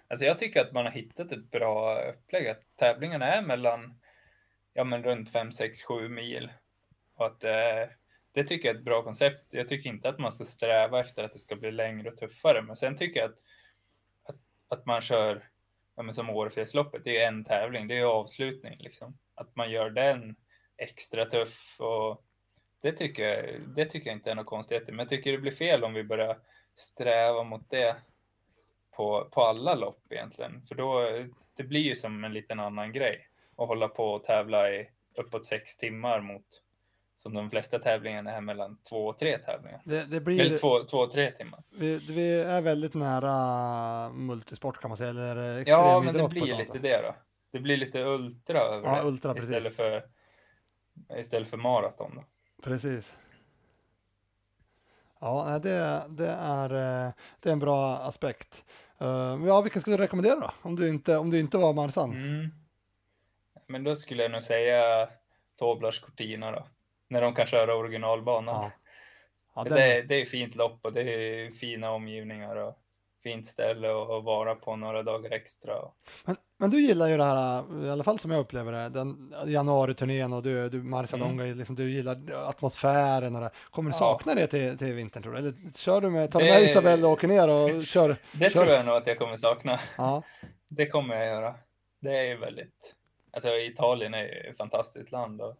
Alltså jag tycker att man har hittat ett bra upplägg. Att tävlingarna är mellan ja, men runt 5, 6, 7 mil. Och att eh, det tycker jag är ett bra koncept. Jag tycker inte att man ska sträva efter att det ska bli längre och tuffare. Men sen tycker jag att, att, att man kör ja, men som Årefjällsloppet. Det är en tävling, det är avslutning. Liksom. Att man gör den extra tuff. Och det, tycker jag, det tycker jag inte är något konstigt. Men jag tycker det blir fel om vi börjar sträva mot det på, på alla lopp egentligen. För då, det blir ju som en liten annan grej. Att hålla på och tävla i uppåt sex timmar mot, som de flesta tävlingarna är mellan två och tre tävlingar. Det, det Eller blir, två, två och tre timmar. vi, vi är väldigt nära multisport kan man säga, eller extremidrott Ja, men det blir lite sätt. det då. Det blir lite ultra över Ja, det. ultra, precis. istället för, istället för maraton. Då. Precis. Ja, det, det, är, eh, det är en bra aspekt. Eh, Ja, vilken skulle du rekommendera då? Om du inte, om du inte var Marsan? Mm. Men då skulle jag nog säga Toblars Cortina då. När de kan köra originalbanan. Ja. Ja, den, det, det är fint lopp och det är fina omgivningar och fint ställe att vara på några dagar extra. men, men du gillar ju det här, i alla fall som jag upplever det, den januari-turnén och du, du Marcialonga, liksom, du gillar atmosfären och det. Kommer du Mm. Ja. sakna det till, till vintern tror du? Eller kör du med, tar du Det- med Isabelle och åker ner och kör? Det kör. tror jag nog att jag kommer sakna. Ja, Det kommer jag göra. Det är ju väldigt... Alltså Italien är ju ett fantastiskt land och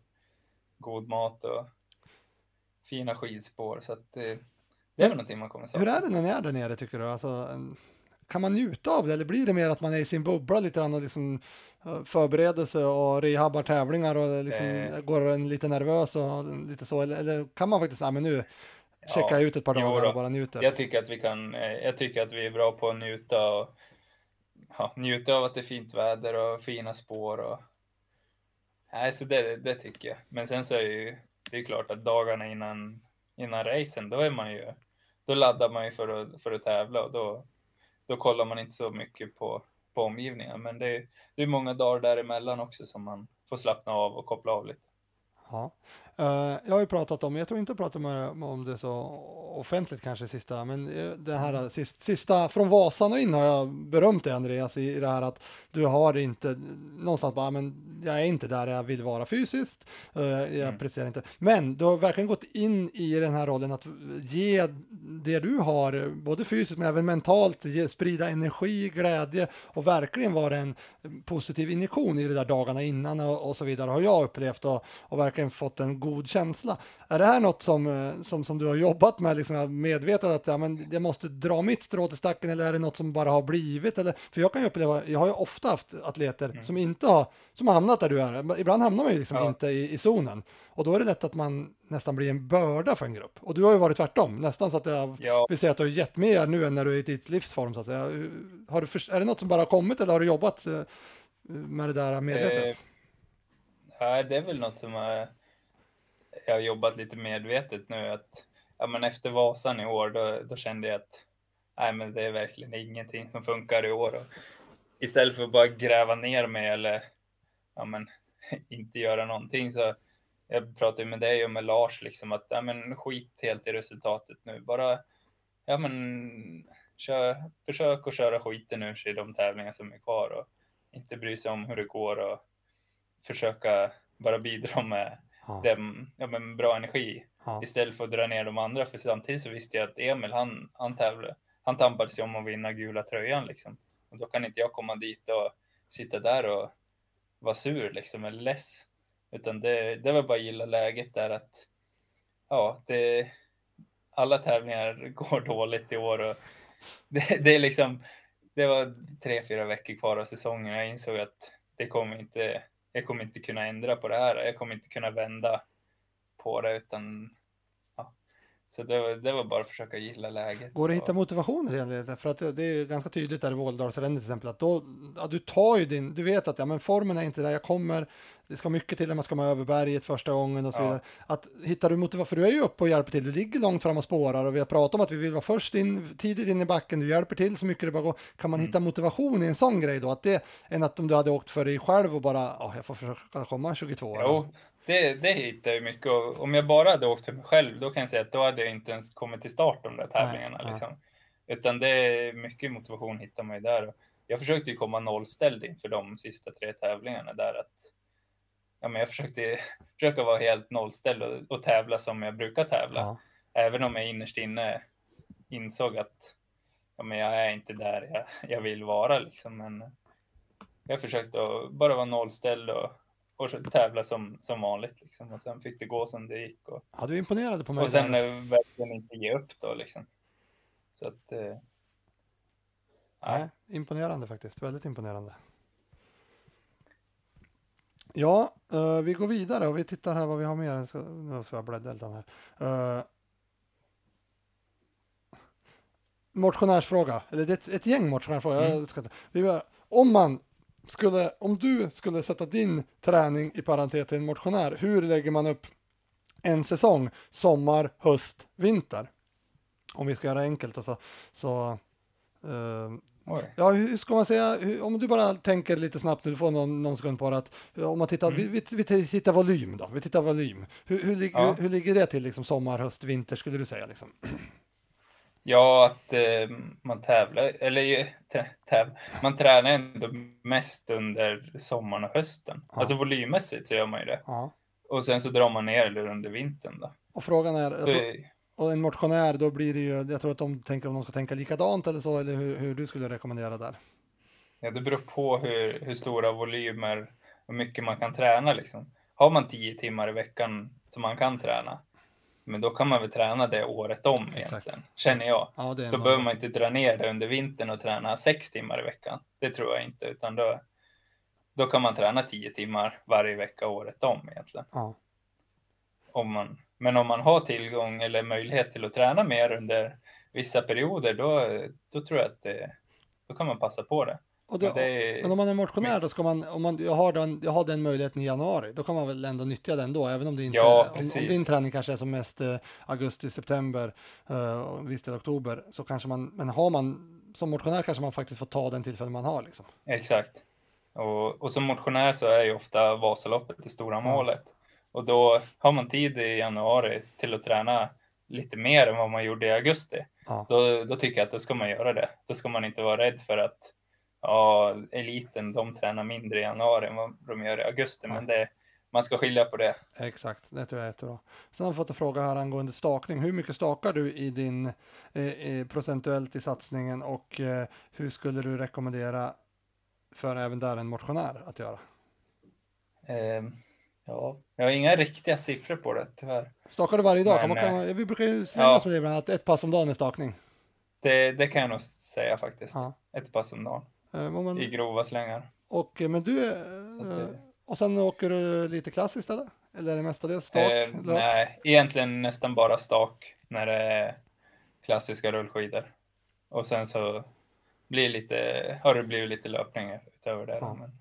god mat och fina skidspår. Så att det, det är väl någonting man kommer sakna. hur är det när ni är där nere tycker du? Alltså, kan man njuta av det eller blir det mer att man är i sin bubbla lite grann och liksom eh, förberedelse och rehabbar tävlingar och liksom Eh. går en lite nervös och lite så eller, eller kan man faktiskt, nej men nu checka Ja, ut ett par dagar och bara njuter? Jag tycker att vi kan, eh, jag tycker att vi är bra på att njuta och ja, njuta av att det är fint väder och fina spår och nej, så det, det tycker jag. Men sen så är ju, det är klart att dagarna innan, innan racen, då är man ju, då laddar man ju för att, för att tävla och då, då kollar man inte så mycket på, på omgivningen. Men det det är många dagar däremellan också som man får slappna av och koppla av lite. Ja. Eh, jag har ju pratat om, jag tror inte jag pratat om det så offentligt kanske sista, men eh, det här sista, sista från Vasan och in har jag berömt dig Andreas i, det här att du har inte någonstans bara, men jag är inte där jag vill vara fysiskt, eh, jag Mm. presterar inte, men du har verkligen gått in i den här rollen att ge det du har, både fysiskt men även mentalt, ge, sprida energi, glädje och verkligen vara en positiv injektion i de där dagarna innan och, och så vidare har jag upplevt och, och verkligen fått en god känsla. Är det här något som, eh, som, som du har jobbat med, liksom medvetet att ja, men jag måste dra mitt strå till stacken eller är det något som bara har blivit? Eller, för jag kan ju uppleva, jag har ju ofta haft atleter som inte har, som har hamnat där du är. Ibland hamnar man ju liksom Ja. inte i, i zonen och då är det lätt att man nästan blir en börda för en grupp. Och du har ju varit tvärtom, nästan så att jag Ja. vill säga att du har gett mer nu än när du är i ditt livsform så att säga. Har du, är det något som bara har kommit eller har du jobbat eh, med det där medvetet? Eh, Ja, det är väl något som jag, jag har jobbat lite medvetet nu. Att, ja, men efter Vasan i år, då, då kände jag att nej, men det är verkligen ingenting som funkar i år. Och istället för att bara gräva ner mig eller ja, men, inte göra någonting så jag pratade med dig och med Lars liksom att ja, men, skit helt i resultatet nu. Bara ja, men, kör, försök att köra skiten ur sig i de tävlingar som är kvar och inte bry sig om hur det går och försöka bara bidra med Ja. dem, ja, men bra energi Ja. istället för att dra ner de andra. För samtidigt så visste jag att Emil, han, han tävlade, han tampade sig om att vinna gula tröjan liksom. Och då kan inte jag komma dit och sitta där och vara sur liksom, eller less. Utan det, det var bara att gilla läget där att, ja, det, alla tävlingar går dåligt i år och det, det är liksom, det var tre, fyra veckor kvar av säsongen. Jag insåg att det kommer inte, jag kommer inte kunna ändra på det här. Jag kommer inte kunna vända på det utan. Så det var, det var bara att försöka gilla läget. Går det att hitta och- motivation i det? För att det det är ganska tydligt där i Våldalsrännet till exempel att då, ja, du tar ju din, du vet att ja, men formen är inte där jag kommer, det ska mycket till när man ska med över berget första gången och så Ja. vidare. Att hittar du motivation, för du är ju uppe och hjälper till, du ligger långt fram och spårar och vi har pratat om att vi vill vara först in, tidigt in i backen, du hjälper till så mycket det bara går. Kan man Mm. hitta motivation i en sån grej då? Att det, än att om du hade åkt för dig själv och bara, ja, jag får försöka komma 22. eller? Jo, det, det hittar jag mycket. Och om jag bara hade åkt för mig själv, då kan jag säga att då hade jag inte ens kommit till start de där tävlingarna. nej. liksom. Utan det är mycket motivation hittar man ju där. Jag försökte ju komma nollställd inför de sista tre tävlingarna där. Att, ja, men jag försökte försöka vara helt nollställd och, och tävla som jag brukar tävla. Ja. Även om jag innerst inne insåg att ja, men jag är inte där jag, jag vill vara. Liksom. Men jag försökte bara vara nollställd och, och tävla som, som vanligt. Liksom. Och sen fick det gå som det gick. Och, Ja, du imponerade på mig. och sen eh, verkligen inte ge upp då. Liksom. Så att, eh, Nej, imponerande faktiskt. Väldigt imponerande. Ja, eh, vi går vidare och vi tittar här vad vi har mer. Så, nu ska jag bläddra lite här. Uh, motionärsfråga, eller det är ett, ett gäng motionärsfrågor. Ska börjar. Om man skulle, om du skulle sätta din träning i parentes till en motionär, hur lägger man upp en säsong? Sommar, höst, vinter? Om vi ska göra det enkelt och så, oj. Ja, hur ska man säga, hur, om du bara tänker lite snabbt nu, du får någon, någon sekund på det, att om man tittar, vi, vi, vi tittar volym då, vi tittar volym. Hur, hur, ligger, Ja. hur, hur ligger det till liksom sommar, höst, vinter skulle du säga liksom? Ja, att eh, man tävlar, eller tä, täv, man tränar ändå mest under sommaren och hösten. Ja. Alltså volymmässigt så gör man ju det. Ja. Och sen så drar man ner det under vintern då. Och frågan är, Så, tror, och en motionär, då blir det ju, jag tror att de tänker om de ska tänka likadant eller så, eller hur, hur du skulle rekommendera där. ja, det beror på hur, hur stora volymer och mycket man kan träna liksom. Har man tio timmar i veckan som man kan träna, men då kan man väl träna det året om Exakt. egentligen, känner jag. Ja, Då en- behöver man inte dra ner det under vintern och träna sex timmar i veckan. Det tror jag inte, utan då, då kan man träna tio timmar varje vecka året om egentligen. Ja. Om man, men om man har tillgång eller möjlighet till att träna mer under vissa perioder, då, då tror jag att det, då kan man passa på det. Det, Men det men om man är motionär då ska man, om man jag har, den, jag har den möjligheten i januari, då kan man väl ändå nyttja den då, även om det inte, Ja, om, om din träning kanske är som mest eh, augusti, september eh, och viss del oktober, så kanske man, men har man, som motionär kanske man faktiskt får ta den tillfällen man har liksom. Exakt. Och, och som motionär så är ju ofta Vasaloppet det stora målet. Och då har man tid i januari till att träna lite mer än vad man gjorde i augusti. Ja. Då, då tycker jag att då ska man göra det. Då ska man inte vara rädd för att ja, eliten, de tränar mindre i januari än vad de gör i augusti. Men det, man ska skilja på det. Exakt, det tror jag är jättebra. Sen har vi fått en fråga här angående stakning. Hur mycket stakar du i din eh, eh, procentuellt i satsningen och eh, hur skulle du rekommendera för även där en motionär att göra? Ehm, ja, jag har inga riktiga siffror på det tyvärr. Stakar du varje dag? Men, kan man, kan, eh, man- vi brukar ju slänga ja. oss med det ibland, att ett pass om dagen är stakning. Det, det kan jag nog säga faktiskt. Ja. Ett pass om dagen Eh, men man- i grova slängar. och, eh, men du, eh, det- och sen åker du lite klassiskt eller? Eller är det mestadels stak? Eh, nej, egentligen nästan bara stak när det är klassiska rullskidor. Och sen så blir lite, har det blivit lite löpningar utöver det. Ja. Men,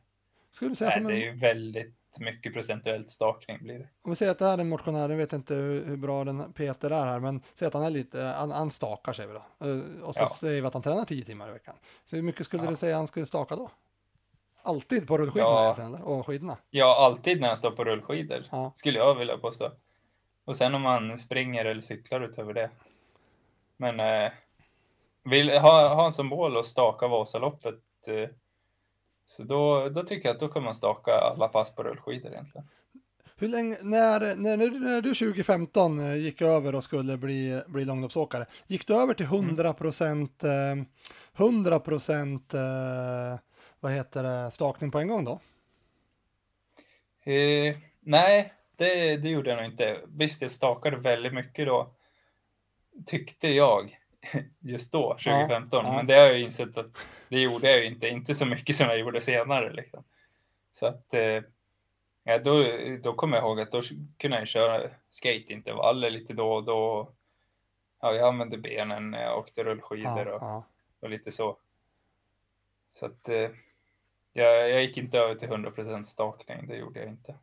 Skulle du säga nej, som det är en, ju väldigt mycket procentuellt stakning blir det. om vi säger att det här är en motionär, jag vet inte hur, hur bra den Peter är här, men säg att han är lite, han, han stakar vi då. Eh, och så Ja. säger vi att han tränar 10 timmar i veckan. Så hur mycket skulle Ja. du säga han skulle staka då? Alltid på rullskidorna Ja. egentligen, eller? Ja, alltid när jag står på rullskidor, Ja. skulle jag vilja påstå. Och sen om man springer eller cyklar utöver det. Men eh, vill ha, ha en som mål att staka Vasaloppet, eh, så då, då tycker jag att då kan man staka alla pass på rullskidor egentligen. Hur länge, när, när, när, du- när du 2015 eh, gick över och skulle bli, bli långloppsåkare, gick du över till 100 procent, eh, 100 procent, eh, vad heter det, stakning på en gång då? Eh, nej, det, det gjorde jag nog inte. Visst, jag stakade väldigt mycket då, tyckte jag, just då, 2015. ja. Men det har jag ju insett att det gjorde jag ju inte, inte så mycket som jag gjorde senare. Liksom. Så att eh, ja, då, då kommer jag ihåg att då kunde jag köra skateintervaller lite då och då. Ja, jag använde benen när jag åkte rullskidor Ja, och, ja. och lite så. Så att eh, jag, jag gick inte över till 100% stakning, det gjorde jag inte.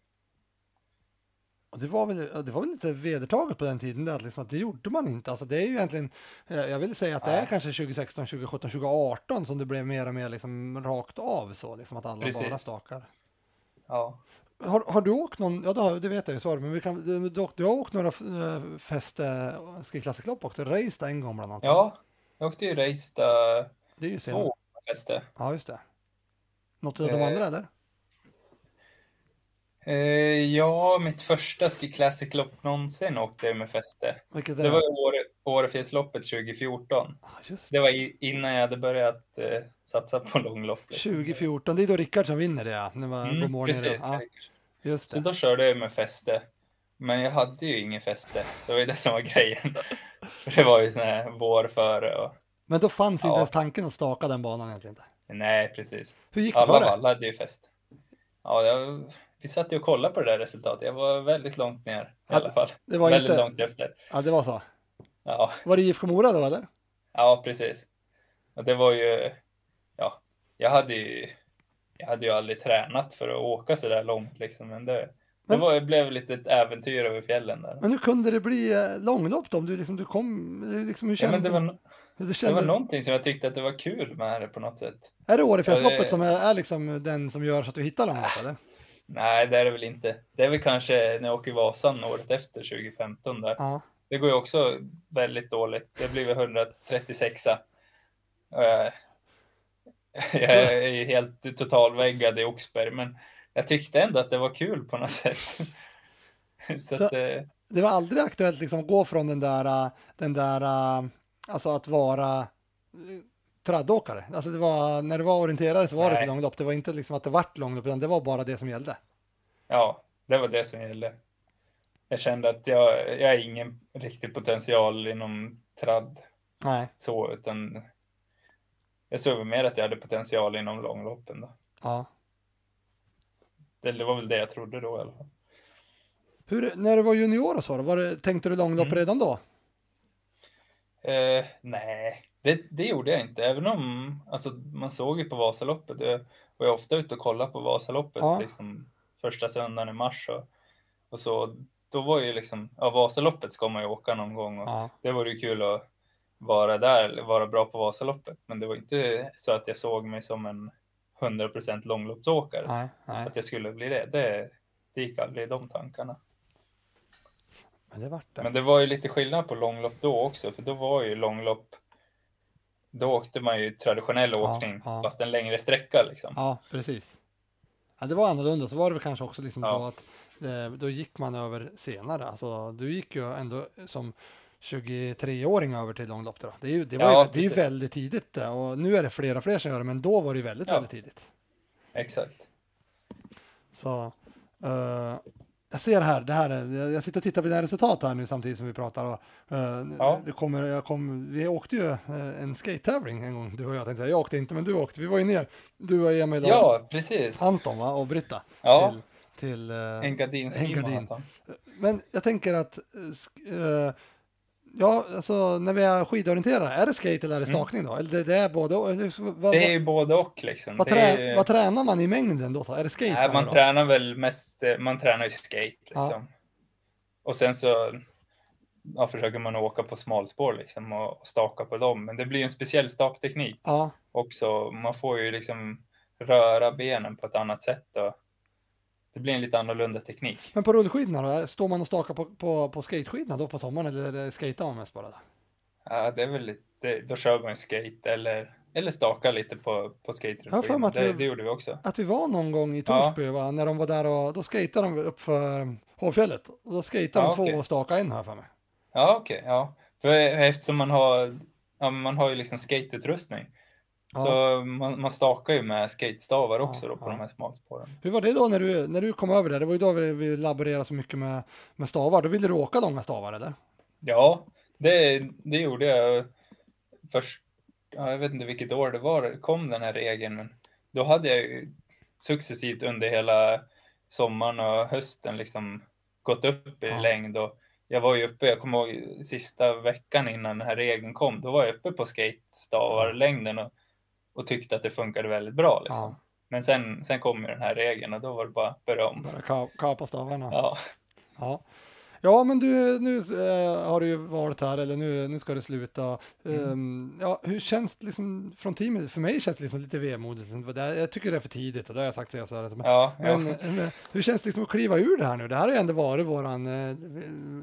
Det var väl, det var väl lite vedertaget på den tiden, det, att, liksom, att det gjorde man inte. Alltså, det är ju egentligen, eh, jag vill säga att det är Nej. kanske 2016, 2017, 2018 som det blev mer och mer liksom rakt av så, liksom att alla Precis. bara stakar. Ja, Har, har du åkt någon, ja det, vet jag ju svaret, men vi kan, du, du, har åkt några äh, fäste skiklassiklopp också, raced en gång bland annat. ja jag åkte ju race där det är ju senare. två fäste. Ja, just det. Något av de Eh, andra eller? Eh, ja, mitt första Ski Classic-lopp någonsin åkte jag med fäste. Vilket Det var Årefjällsloppet 2014. Ja, just Det var innan jag hade börjat eh, satsa på långlopp. liksom. 2014, det är då Rickard som vinner det, ja. När man går Mm, mål nere. precis. Ja, just Så det. då körde jag med fäste. Men jag hade ju ingen fäste. Det var ju det som var grejen. För det var ju sån här vår före och... Men då fanns inte Ja. ens tanken att staka den banan egentligen inte. Nej, precis. Hur gick det Alla för dig? vallar hade ju fäste. Ja, jag, vi satt ju och kollade på det där resultatet. Jag var väldigt långt ner i Ja, alla fall. det var väldigt inte- långt efter. Ja, det var så. Ja, Var det IFK Mora då eller? Ja, precis. Och det var ju, ja, jag hade ju, jag hade ju aldrig tränat för att åka så där långt liksom, men det, det Men- var, det blev lite ett äventyr över fjällen där. Men hur kunde det bli eh, långlopp då? Om du liksom, du kom, liksom, hur Ja, kände men det var, du? det Kände, var någonting som jag tyckte att det var kul med det på något sätt. Är det Årefjällsloppet Ja, det- som är, är liksom den som gör så att du hittar långlopp eller? Nej, det är det väl inte. Det är väl kanske när jag åker Vasan året efter 2015 där. Ja. Det går ju också väldigt dåligt. Det blir väl 136 Eh, Jag är ju helt totalväggad i Oxberg, men jag tyckte ändå att det var kul på något sätt. Så Så- att, eh, Det var aldrig aktuellt liksom att gå från den där, eh, den där, eh, alltså att vara traddåkare. Alltså det var, när du var orienterare så var det Nej. till långlopp. Det var inte liksom att det vart långlopp, utan det var bara det som gällde. ja, det var det som gällde. Jag kände att jag, jag har ingen riktig potential inom tradd Nej, så, utan jag såg mer att jag hade potential inom långloppen. Då. ja. Det, det var väl det jag trodde då i alla fall. Hur, när du var junior och så, var det, tänkte du långlopp Mm. redan då? Eh, nej, det, det gjorde jag inte. Även om alltså, man såg ju på Vasaloppet. Jag var ofta ute och kollade på Vasaloppet Ja. liksom, första söndagen i mars. Och, och så, då var ju liksom, ja, Vasaloppet ska man ju åka någon gång. Och Ja. Det var ju kul att vara där, vara bra på Vasaloppet. Men det var inte så att jag såg mig som en 100% långloppsåkare. Nej, nej. Att jag skulle bli det. det. Det gick aldrig i de tankarna. Men det vart det. Men det var ju lite skillnad på långlopp då också, för då var ju långlopp, då åkte man ju traditionell Ja, åkning, ja. fast en längre sträcka liksom. Ja, precis. Ja, det var annorlunda, så var det väl kanske också liksom Ja. då att eh, då gick man över senare. Alltså, du gick ju ändå som 23-åring över till långlopp. Då. Det är ju, det var Ja, ju, det är ju väldigt tidigt det, och nu är det flera fler som gör det, men då var det ju väldigt, Ja. väldigt tidigt. Exakt. Så, eh, jag ser här, det här är, jag- sitter och tittar på dina resultat här nu samtidigt som vi pratar. Och, eh, Ja. det kommer, jag kom, vi åkte ju eh, en skate-tävling en gång, du och jag. Tänkte, jag åkte inte, men du åkte. Vi var ju ner, du och Emil och Ja, precis. Anton va? och Britta. Ja, Till, till, eh, Engadin Engadin. Men jag tänker att, eh, ja, alltså när vi är skidorienterare, är det skate eller är det stakning då? Eller det, det är både och? Vad, Mm. Det är ju både och liksom. vad, trä, är, vad tränar man i mängden då? Så? Är det skate? nej, man då? tränar väl mest, man tränar ju skate Ja. liksom. Och sen så ja, försöker man åka på smalspår liksom och, och staka på dem. Men det blir ju en speciell stakteknik. Ja, också. Man får ju liksom röra benen på ett annat sätt. Och det blir en lite annorlunda teknik. men på rullskidorna då? Står man och stakar på, på, på skateskidorna då på sommaren eller skater man mest bara? Då? Ja, det är väl lite, då kör man skate eller, eller stakar lite på, på Jag har för mig skate att det, vi- det gjorde vi också. Att vi var någon gång i Ja. Torsby va? när de var där och då skatade de upp för Hovfjället. Och då skatade Ja, de två okej. och stakade en här för mig. Ja, okej. ja. För eftersom man har, ja, man har ju liksom skateutrustning. Ja. Så man, man stakar ju med skatestavar också Ja, då på ja. de här smalspåren. Hur var det då när du, när du kom över där? Det var ju då vi, laborerade så mycket med, med stavar. Då ville du åka långa stavar eller? Ja, det, det gjorde jag. först, ja, jag vet inte vilket år det var, det kom den här regeln, men då hade jag ju successivt under hela sommaren och hösten liksom gått upp i Ja. längd och jag var ju uppe, jag kommer ihåg sista veckan innan den här regeln kom, då var jag uppe på skate-stavarlängden och, och tyckte att det funkade väldigt bra. Liksom. Ja. Men sen, sen kom ju den här regeln och då var det bara börja om. Bara ka- kapa stavarna. Ja, Ja. Ja, men du, nu eh, har du ju varit här, eller nu, nu ska det sluta. Mm. Ehm, ja, hur känns det liksom från teamet? För mig känns det liksom lite vemodigt. Är- Jag tycker det är för tidigt och det har jag sagt till er. Så här, men, ja, ja. men, men hur känns det liksom att kliva ur det här nu? Det här har ju ändå varit våran, eh,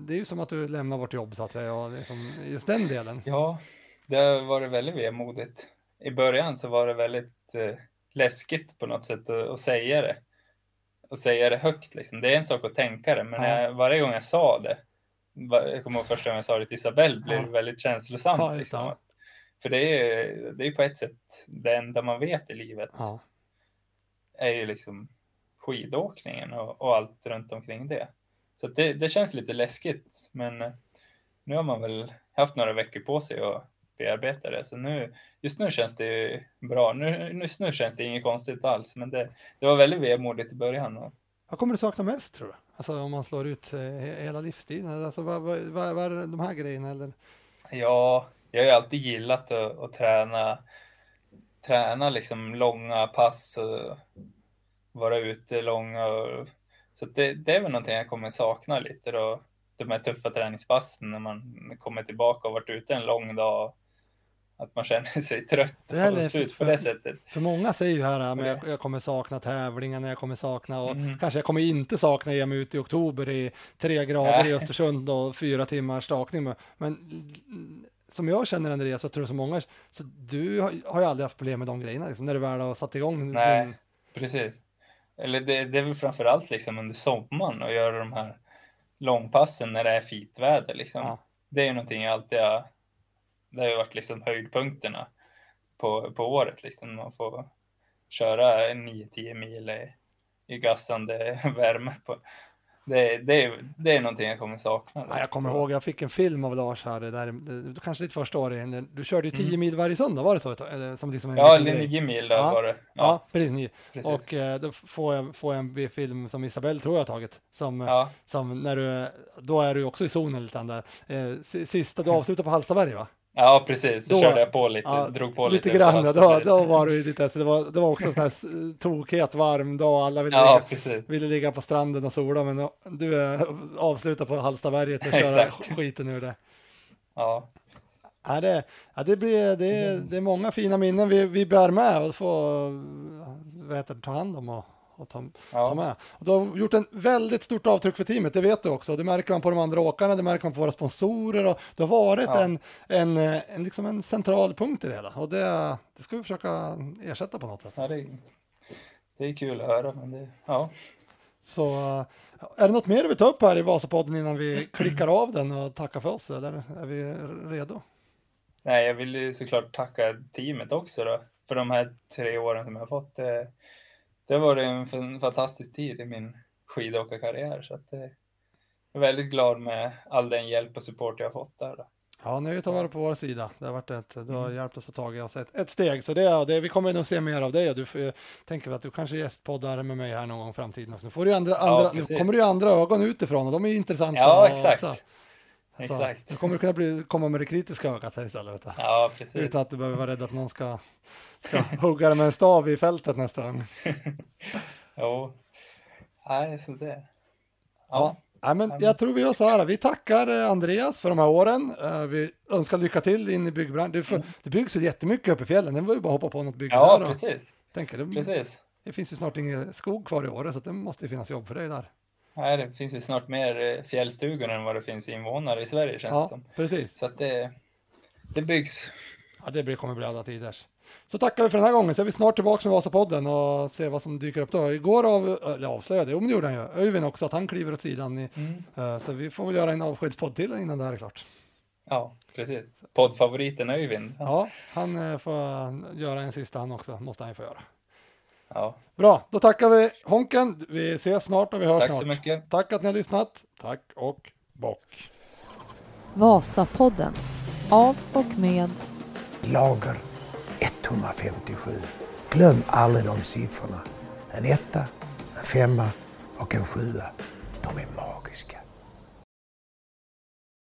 det är ju som att du lämnar vårt jobb så att säga, och liksom, just den delen. Ja, det har varit väldigt vemodigt. I början så var det väldigt eh, läskigt på något sätt att, att säga det. Och säga det högt liksom. Det är en sak att tänka det, men Ja. jag, varje gång jag sa det, jag kommer ihåg första gången jag sa det till Isabelle, blev Ja. väldigt känslosamt. Ja, liksom. För det är ju det är på ett sätt det enda man vet i livet, Ja. är ju liksom skidåkningen och, och allt runt omkring det. Så det, det känns lite läskigt, men eh, nu har man väl haft några veckor på sig att bearbeta det. Så nu, just nu känns det ju bra. Nu, just nu känns det inget konstigt alls, men det, det var väldigt vemodigt i början. Och, Vad kommer du sakna mest tror du? Alltså om man slår ut eh, he- hela livsstilen, alltså vad, vad, vad, vad är de här grejerna eller? ja, jag har ju alltid gillat att, att träna, träna liksom långa pass och vara ute långa. Och, så det, det är väl någonting jag kommer sakna lite då. De här tuffa träningspassen när man kommer tillbaka och varit ute en lång dag. Att man känner sig trött Det och slut på det sättet. För många säger ju här, ja, men det- jag, jag kommer sakna tävlingarna, jag kommer sakna och Mhm. kanske jag kommer inte sakna EM ut i oktober i tre grader Nej. i Östersund och fyra timmars stakning. Men- mm, som jag känner Andreas så tror jag så många, så du har, har ju aldrig haft problem med de grejerna liksom, när du väl har satt igång. Nej. Din, Precis. Eller det, det är väl framför allt liksom under sommaren och göra de här långpassen när det är fitväder. Liksom. Ja. Det är ju någonting jag alltid har, det har ju varit liksom höjdpunkterna på, på året. Liksom. Man får köra 9-10 mil i, i gassande värme. På. Det, det, är, det är någonting jag kommer sakna. ja, jag kommer ihåg, jag fick en film av Lars här, det där, det, kanske ditt första år, när du körde ju 10 Mm. mil varje söndag, var det så? Som liksom en Ja, liten eller grej? 9 mil då Ja. var det. Ja, precis. Ni. precis. Och eh, då får jag, får jag en film som Isabelle tror jag har tagit, som, ja, som när du, då är du också i zonen lite där. Eh, si- sista, du avslutar på Hallstaberg va? Ja, precis. Så Då- körde jag på lite, Ja, drog på lite lite. grann, då, då var du lite, så det var, det var också en sån här tokhet varm dag, alla ville, Ja, ligga, precis. ville ligga på stranden och sola, men du eh, avslutar på Hallstaberget och köra skiten ur det. Ja, Ja, det, ja, det, blir, det, är, det är många fina minnen vi, vi bär med och får vad heter, det, ta hand om och, och ta, ta ja. med. Och du har gjort en väldigt stort avtryck för teamet, det vet du också. Det märker man på de andra åkarna, det märker man på våra sponsorer och du har varit Ja. en, en, eh, en, liksom en central punkt i det hela. Och det, det ska vi försöka ersätta på något sätt. Ja, det, är- det är kul att höra, men det, ja. Så eh, är det något mer du vill ta upp här i Vasapodden innan vi klickar av den och tackar för oss? Eller är vi redo? Nej, jag vill ju såklart tacka teamet också då, för de här tre åren som jag har fått. Det, har varit en fan- fantastisk tid i min skidåkarkarriär, så att det, jag är väldigt glad med all den hjälp och support jag har fått där. Då. Ja, nöjet har varit på vår sida. Det har varit ett, du har hjälpt oss att ta oss ett, ett steg. Så det, det, vi kommer nog se mer av dig och du får, jag tänker att du kanske gästpoddar med mig här någon gång i framtiden. Nu, får du andra, andra, nu precis. kommer ju andra ögon utifrån och de är ju intressanta. Ja, exakt. också. Alltså, Exakt. Du kommer kunna bli, komma med det kritiska ögat här istället. Du. Ja, precis. Utan att du behöver vara rädd att någon ska, ska hugga dig med en stav i fältet nästa gång. Jo. Nej, så det. Ja. Nej, men jag tror vi gör så här. Vi tackar eh, Andreas för de här åren. Eh, Vi önskar lycka till in i byggbranschen. Det, det byggs ju jättemycket uppe i fjällen. Det var ju bara att hoppa på något bygge Ja, där. Och, precis. tänker, det, Precis. det finns ju snart ingen skog kvar i år så det måste finnas jobb för dig där. Nej, det finns ju snart mer eh, fjällstugor än vad det finns invånare i Sverige känns det Ja, som. precis. Så att det, det byggs. Ja, det kommer bli alla tiders. Så tackar vi för den här gången, så är vi snart tillbaka med Vasapodden och ser vad som dyker upp då. Igår av, eller avslöjade, jo men det gjorde han ju, Öyvind också, att han kliver åt sidan. I, eh, Så vi får väl göra en avskedspodd till innan det här är klart. Ja, precis. Poddfavoriten Öyvind. Ja. Ja, han eh, får göra en sista han också, måste han ju få göra. ja. Bra, då tackar vi Honken. Vi ses snart och vi hörs Tack snart. så mycket. Tack att ni har lyssnat. Tack och bock. Vasapodden av och med Lager 157. Glöm aldrig de siffrorna. En etta, en femma och en sjua. De är magiska.